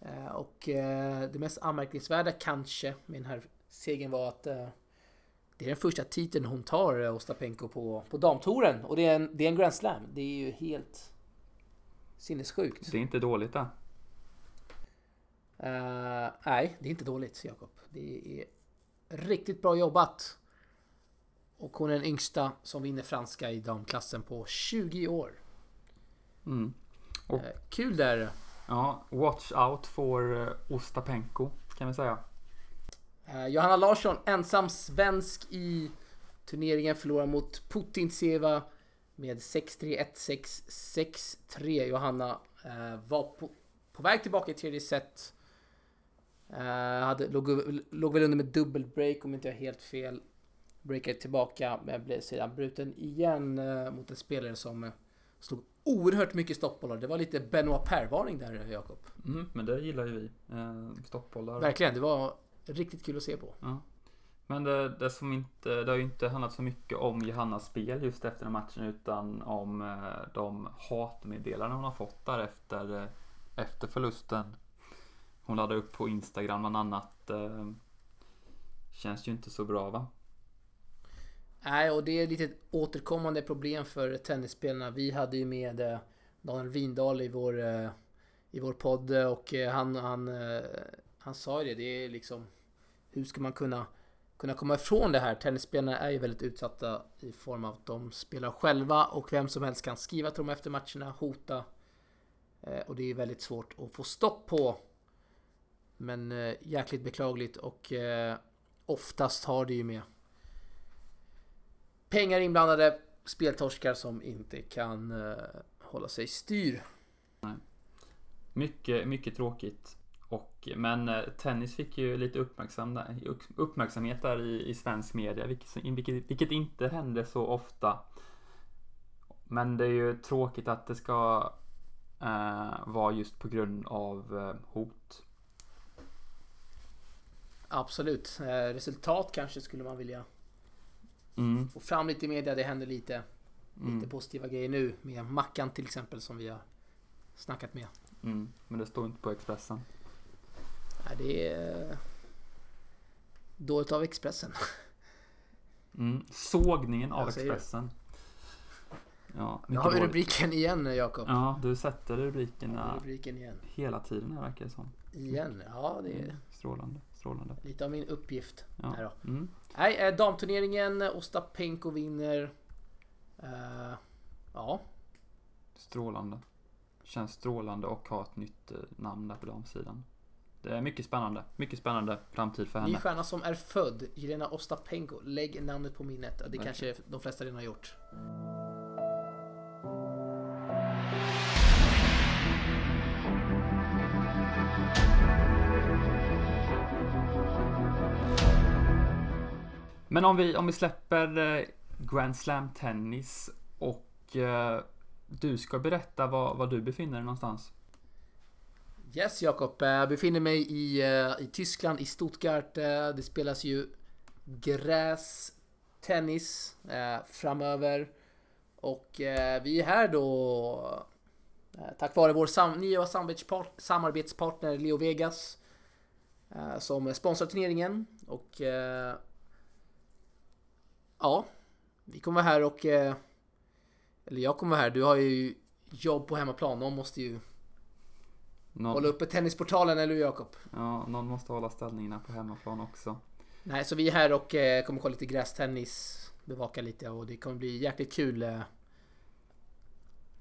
Speaker 1: Eh, och eh, det mest anmärkningsvärda kanske med den här segern var att eh, det är den första titeln hon tar, eh, Ostapenko, på, på damtouren. Och det är, en, det är en Grand Slam. Det är ju helt sinnessjukt.
Speaker 2: Det är inte dåligt det.
Speaker 1: Nej, det är inte dåligt, Jakob. Det är riktigt bra jobbat. Och hon är den yngsta som vinner franska i damklassen på 20 år.
Speaker 2: Mm. Och-
Speaker 1: Eh, kul där.
Speaker 2: Ja, watch out for eh, Ostapenko kan vi säga.
Speaker 1: Eh, Johanna Larsson, ensam svensk i turneringen, förlorar mot Putintseva med 6-3, 1-6, 6-3. Johanna var på, på väg tillbaka i tredje set. Hade, låg, låg väl under med dubbelbreak om inte jag helt fel. Breakade tillbaka men blev sedan bruten igen eh, mot en spelare som eh, slog oerhört mycket stoppbollar. Det var lite Benoit Per-varning där Jakob.
Speaker 2: Mm, men det gillar ju vi. Eh, stoppbollar.
Speaker 1: Verkligen, det var riktigt kul att se på.
Speaker 2: Ja. Men det, det som inte, det har ju inte handlat så mycket om Johannas spel just efter den matchen utan om eh, de hatmeddelanden hon har fått där efter, eh, efter förlusten. Hon laddade upp på Instagram bland annat. Eh, känns ju inte så bra va?
Speaker 1: Nej, och det är lite ett återkommande problem för tennisspelarna. Vi hade ju med eh, Daniel Windahl i vår, eh, i vår podd eh, och han, han, han sa ju det. Det är liksom hur ska man kunna, kunna komma ifrån det här? Tennisspelarna är ju väldigt utsatta i form av att de spelar själva och vem som helst kan skriva till dem efter matcherna, hota. Och det är väldigt svårt att få stopp på. Men jäkligt beklagligt och oftast har det ju med pengar inblandade, speltorskar som inte kan eh, hålla sig styr.
Speaker 2: Mycket, mycket tråkigt. Och, men eh, tennis fick ju lite uppmärksamhet där i, i svensk media, vilket, vilket, vilket inte hände så ofta. Men det är ju tråkigt att det ska eh, vara just på grund av eh, hot.
Speaker 1: Absolut. Eh, resultat kanske skulle man vilja
Speaker 2: Mm,
Speaker 1: få fram lite i media. Det händer lite,
Speaker 2: mm,
Speaker 1: lite positiva grejer nu med Mackan till exempel som vi har snackat med.
Speaker 2: mm. Men det står inte på Expressen.
Speaker 1: Nej, det är dåligt av Expressen.
Speaker 2: Mm. Sågningen av. Expressen. Ja,
Speaker 1: Nu har vi rubriken igen Jakob.
Speaker 2: Ja, du sätter rubrikerna
Speaker 1: Rubriken igen.
Speaker 2: hela tiden här verkar det som.
Speaker 1: Igen. Ja, det är
Speaker 2: Mm. Strålande, strålande.
Speaker 1: lite av min uppgift.
Speaker 2: Ja.
Speaker 1: Här då.
Speaker 2: Mm.
Speaker 1: Nej, eh, damturneringen. Ostapenko vinner. Eh, ja,
Speaker 2: Strålande. Känns strålande och ha ett nytt eh, namn där på damsidan. Det är mycket spännande. Mycket spännande framtid för
Speaker 1: ny
Speaker 2: henne.
Speaker 1: stjärna som är född. Jelena Ostapenko. Lägg namnet på minnet. Det kanske de flesta redan har gjort.
Speaker 2: Men om vi, om vi släpper eh, Grand Slam tennis och eh, du ska berätta var, var du befinner dig någonstans.
Speaker 1: Yes Jakob, eh, jag befinner mig i, eh, i Tyskland, i Stuttgart. Det spelas ju grästennis eh, framöver. Och eh, vi är här då eh, tack vare vår sam nya samarbetspartner Leo Vegas. Eh, som sponsrar turneringen. Och eh, ja, vi kommer vara här och... Eh, eller jag kommer vara här, du har ju jobb på hemmaplan. Någon måste ju
Speaker 2: Någon,
Speaker 1: Hålla uppe tennisportalen, eller hur Jakob?
Speaker 2: ja, någon måste hålla ställningarna på hemmaplan också.
Speaker 1: Nej, så vi är här och eh, kommer kolla lite grästennis, bevaka lite och det kommer bli jäkligt kul. Eh,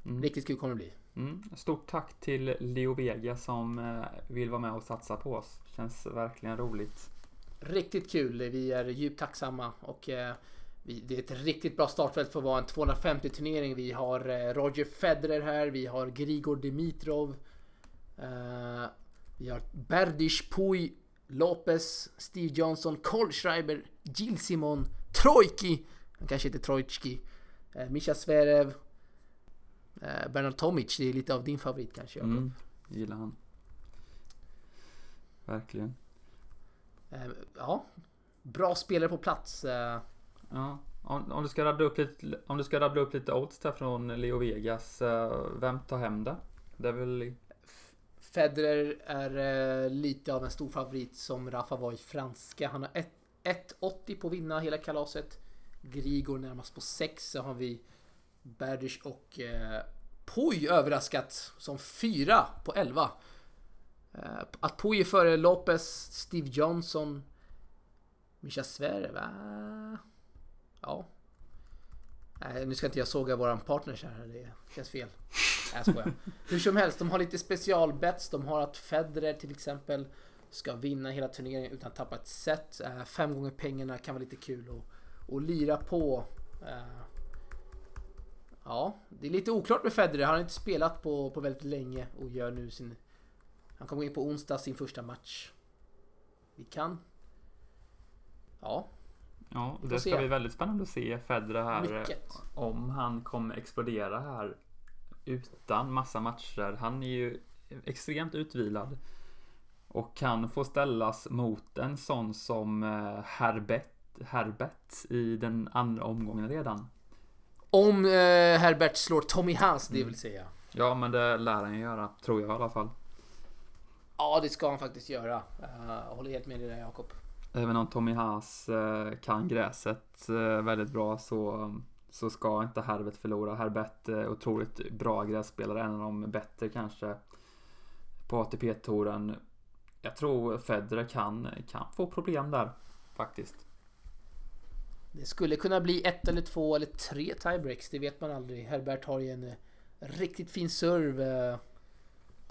Speaker 2: Mm.
Speaker 1: Riktigt kul kommer det bli.
Speaker 2: Mm. Stort tack till Leo Vega som eh, vill vara med och satsa på oss. Känns verkligen roligt.
Speaker 1: Riktigt kul, vi är djupt tacksamma och det är ett riktigt bra startfält för att vara en 250 turnering. Vi har eh, Roger Federer här, vi har Grigor Dimitrov. Eh, vi har Berdych, Puy, Lopez, Steve Johnson, Kohlschreiber, Jill Simon, Trojki, han kanske heter Trojtski, eh, Mischa Zverev, Bernard Tomic, det är lite av din favorit kanske Jakob.
Speaker 2: Mm. Gillar han. Verkligen.
Speaker 1: Ja, bra spelare på plats.
Speaker 2: Ja. Om, om, du ska rabbla upp lite, om du ska rabbla upp lite odds där från Leo Vegas. Eh, vem tar hem det? Det är väl
Speaker 1: Federer är eh, lite av en stor favorit som Rafa var i franska. Han har 1,80 på att vinna hela kalaset. Grigor närmast på 6. Så har vi Berdych och eh, Puy överraskat som 4 på 11. Eh, att Puy är före Lopez, Steve Johnson, Mischa Sverre, va? Ja. Nej, nu ska inte jag såga våran partners här. Det känns fel. Nej, jag skojar. Hur som helst, de har lite specialbets. De har att Federer till exempel ska vinna hela turneringen utan att tappa ett set. Eh, fem gånger pengarna kan vara lite kul att, att lira på. Eh, ja, det är lite oklart med Federer. Han har inte spelat på, på väldigt länge och gör nu sin... Han kommer in på onsdag sin första match. Vi kan... Ja,
Speaker 2: Ja, det ska
Speaker 1: se.
Speaker 2: bli väldigt spännande att se Federer här.
Speaker 1: Mycket.
Speaker 2: Om han kommer explodera här utan massa matcher. Han är ju extremt utvilad. Och kan få ställas mot en sån som eh, Herbert, Herbert i den andra omgången redan.
Speaker 1: Om eh, Herbert slår Tommy Haas, det vill säga.
Speaker 2: Ja, men det lär han ju göra, tror jag i alla fall.
Speaker 1: Ja, det ska han faktiskt göra. Jag håller helt med dig där Jakob.
Speaker 2: Även om Tommy Haas eh, kan gräset eh, väldigt bra så, så ska inte Herbert förlora. Herbert är otroligt bra grässpelare, en av de bättre kanske på ATP-touren. Jag tror Federer kan, kan få problem där faktiskt.
Speaker 1: Det skulle kunna bli ett eller två eller tre tiebreaks, det vet man aldrig. Herbert har ju en eh, riktigt fin serve.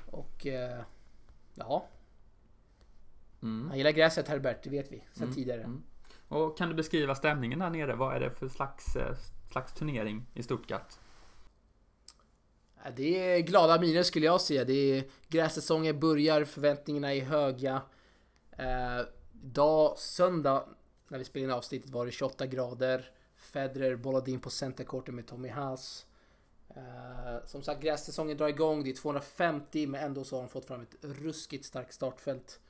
Speaker 1: Och ja,
Speaker 2: Mm.
Speaker 1: han gillar gräset Herbert, det vet vi sedan
Speaker 2: Mm,
Speaker 1: tidigare.
Speaker 2: mm. Och kan du beskriva stämningen där nere? Vad är det för slags, eh, slags turnering i Stuttgart?
Speaker 1: Ja, Det är glada miner skulle jag säga. Det är grässäsongen börjar, förväntningarna är höga. Eh, idag, söndag, när vi spelade in avsnittet var det 28 grader. Federer bollade in på centercourten med Tommy Haas. Eh, som sagt, grässäsongen drar igång. Det är 250, men ändå så har de fått fram ett ruskigt starkt startfält.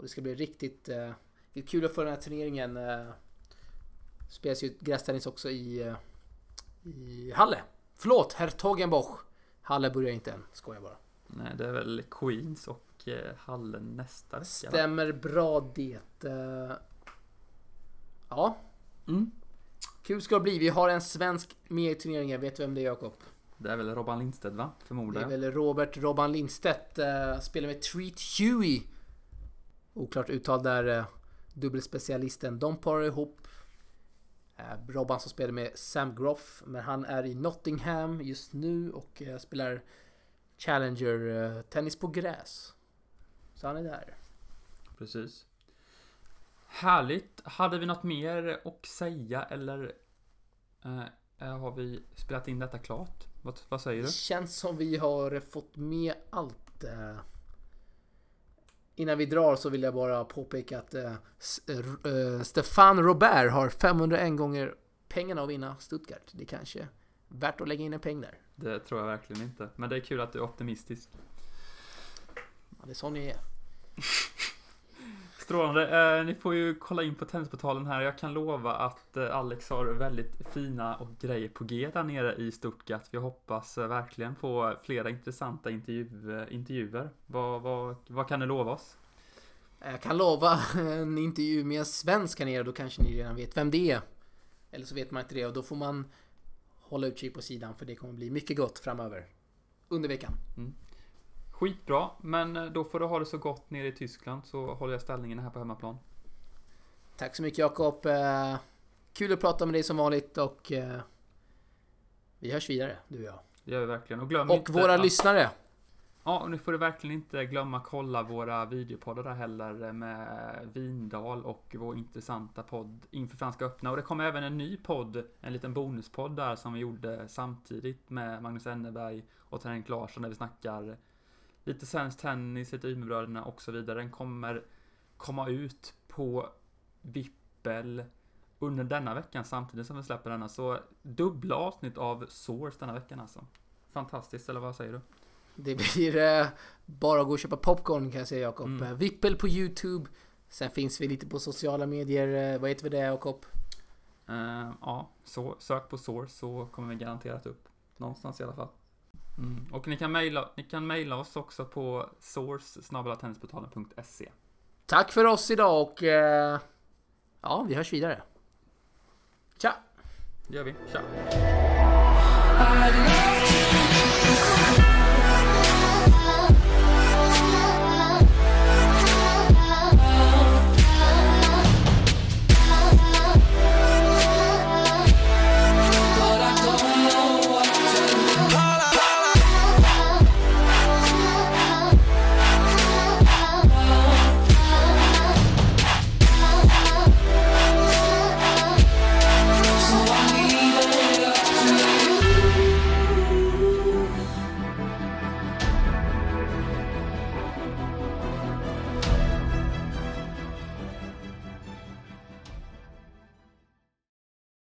Speaker 1: Och det ska bli riktigt, eh, kul att få den här turneringen. Eh, spelas ju grästennis också i, eh, i Halle. Förlåt, Hertogenbosch. Halle börjar inte än, skojar bara.
Speaker 2: Nej, det är väl Queens och eh, Hallen nästa vecka?
Speaker 1: Stämmer bra det. Eh, Ja,
Speaker 2: Mm.
Speaker 1: kul ska det bli. Vi har en svensk med i turneringen. Vet du vem det är Jakob?
Speaker 2: Det är väl Robban Lindstedt va?
Speaker 1: Det
Speaker 2: Förmodar
Speaker 1: är väl Robert Robban Lindstedt. eh, Spelar med Treat Huey. Oklart uttal där. eh, Dubbelspecialisten. De parar ihop. Eh, Robban som spelar med Sam Groff. Men han är i Nottingham just nu och eh, spelar Challenger tennis på gräs. Så han är där.
Speaker 2: Precis. Härligt. Hade vi något mer att säga eller har vi spelat in detta klart? Vad, vad säger du?
Speaker 1: Det känns som vi har fått med allt. Innan vi drar så vill jag bara påpeka att eh, eh, eh, Stefan Robert har 501 gånger pengarna att vinna Stuttgart. Det är kanske är värt att lägga in en peng där.
Speaker 2: Det tror jag verkligen inte. Men det är kul att du är optimistisk.
Speaker 1: Ja, det är så ni är.
Speaker 2: Strålande. Eh, ni får ju kolla in på Tennisportalen här. Jag kan lova att eh, Alex har väldigt fina och grejer på G där nere i Stuttgart. Vi hoppas eh, verkligen på flera intressanta intervju, eh, intervjuer. Vad, vad, vad kan du lova oss?
Speaker 1: Jag kan lova <laughs> en intervju med en svensk här nere. Då kanske ni redan vet vem det är. Eller så vet man inte det och då får man hålla utkik på sidan för det kommer bli mycket gott framöver. Under veckan.
Speaker 2: Skitbra, men eh, då får du ha det så gott nere i Tyskland så håller jag ställningen här på hemmaplan.
Speaker 1: Tack så mycket Jakob. Eh, Kul att prata med dig som vanligt och eh, vi hörs vidare, du och jag.
Speaker 2: Det gör vi verkligen. Och glöm
Speaker 1: Och
Speaker 2: inte
Speaker 1: våra
Speaker 2: att-
Speaker 1: lyssnare.
Speaker 2: Ja, och nu får du verkligen inte glömma kolla våra videopoddar där heller med Vindal och vår intressanta podd inför Franska öppna. Och det kommer även en ny podd, en liten bonuspodd där som vi gjorde samtidigt med Magnus Enneberg och Henrik Larsson där vi snackar lite svensk tennis, lite Umeåbröderna och så vidare. Den kommer komma ut på Vippel under denna veckan samtidigt som vi släpper denna. Så dubbla avsnitt av Source denna veckan alltså. Fantastiskt, eller vad säger du?
Speaker 1: Det blir eh, bara att gå och köpa popcorn kan jag säga Jakob.
Speaker 2: Mm.
Speaker 1: Eh, Vippel på Youtube. Sen finns vi lite på sociala medier. Eh, vad heter vi det Jakob?
Speaker 2: Eh, ja, så, sök på Source så kommer vi garanterat upp. Någonstans i alla fall. Mm. Och ni kan, mejla, oss också på source
Speaker 1: Tack för oss idag och eh, ja, vi hörs vidare. Tja!
Speaker 2: Det gör vi. Tja!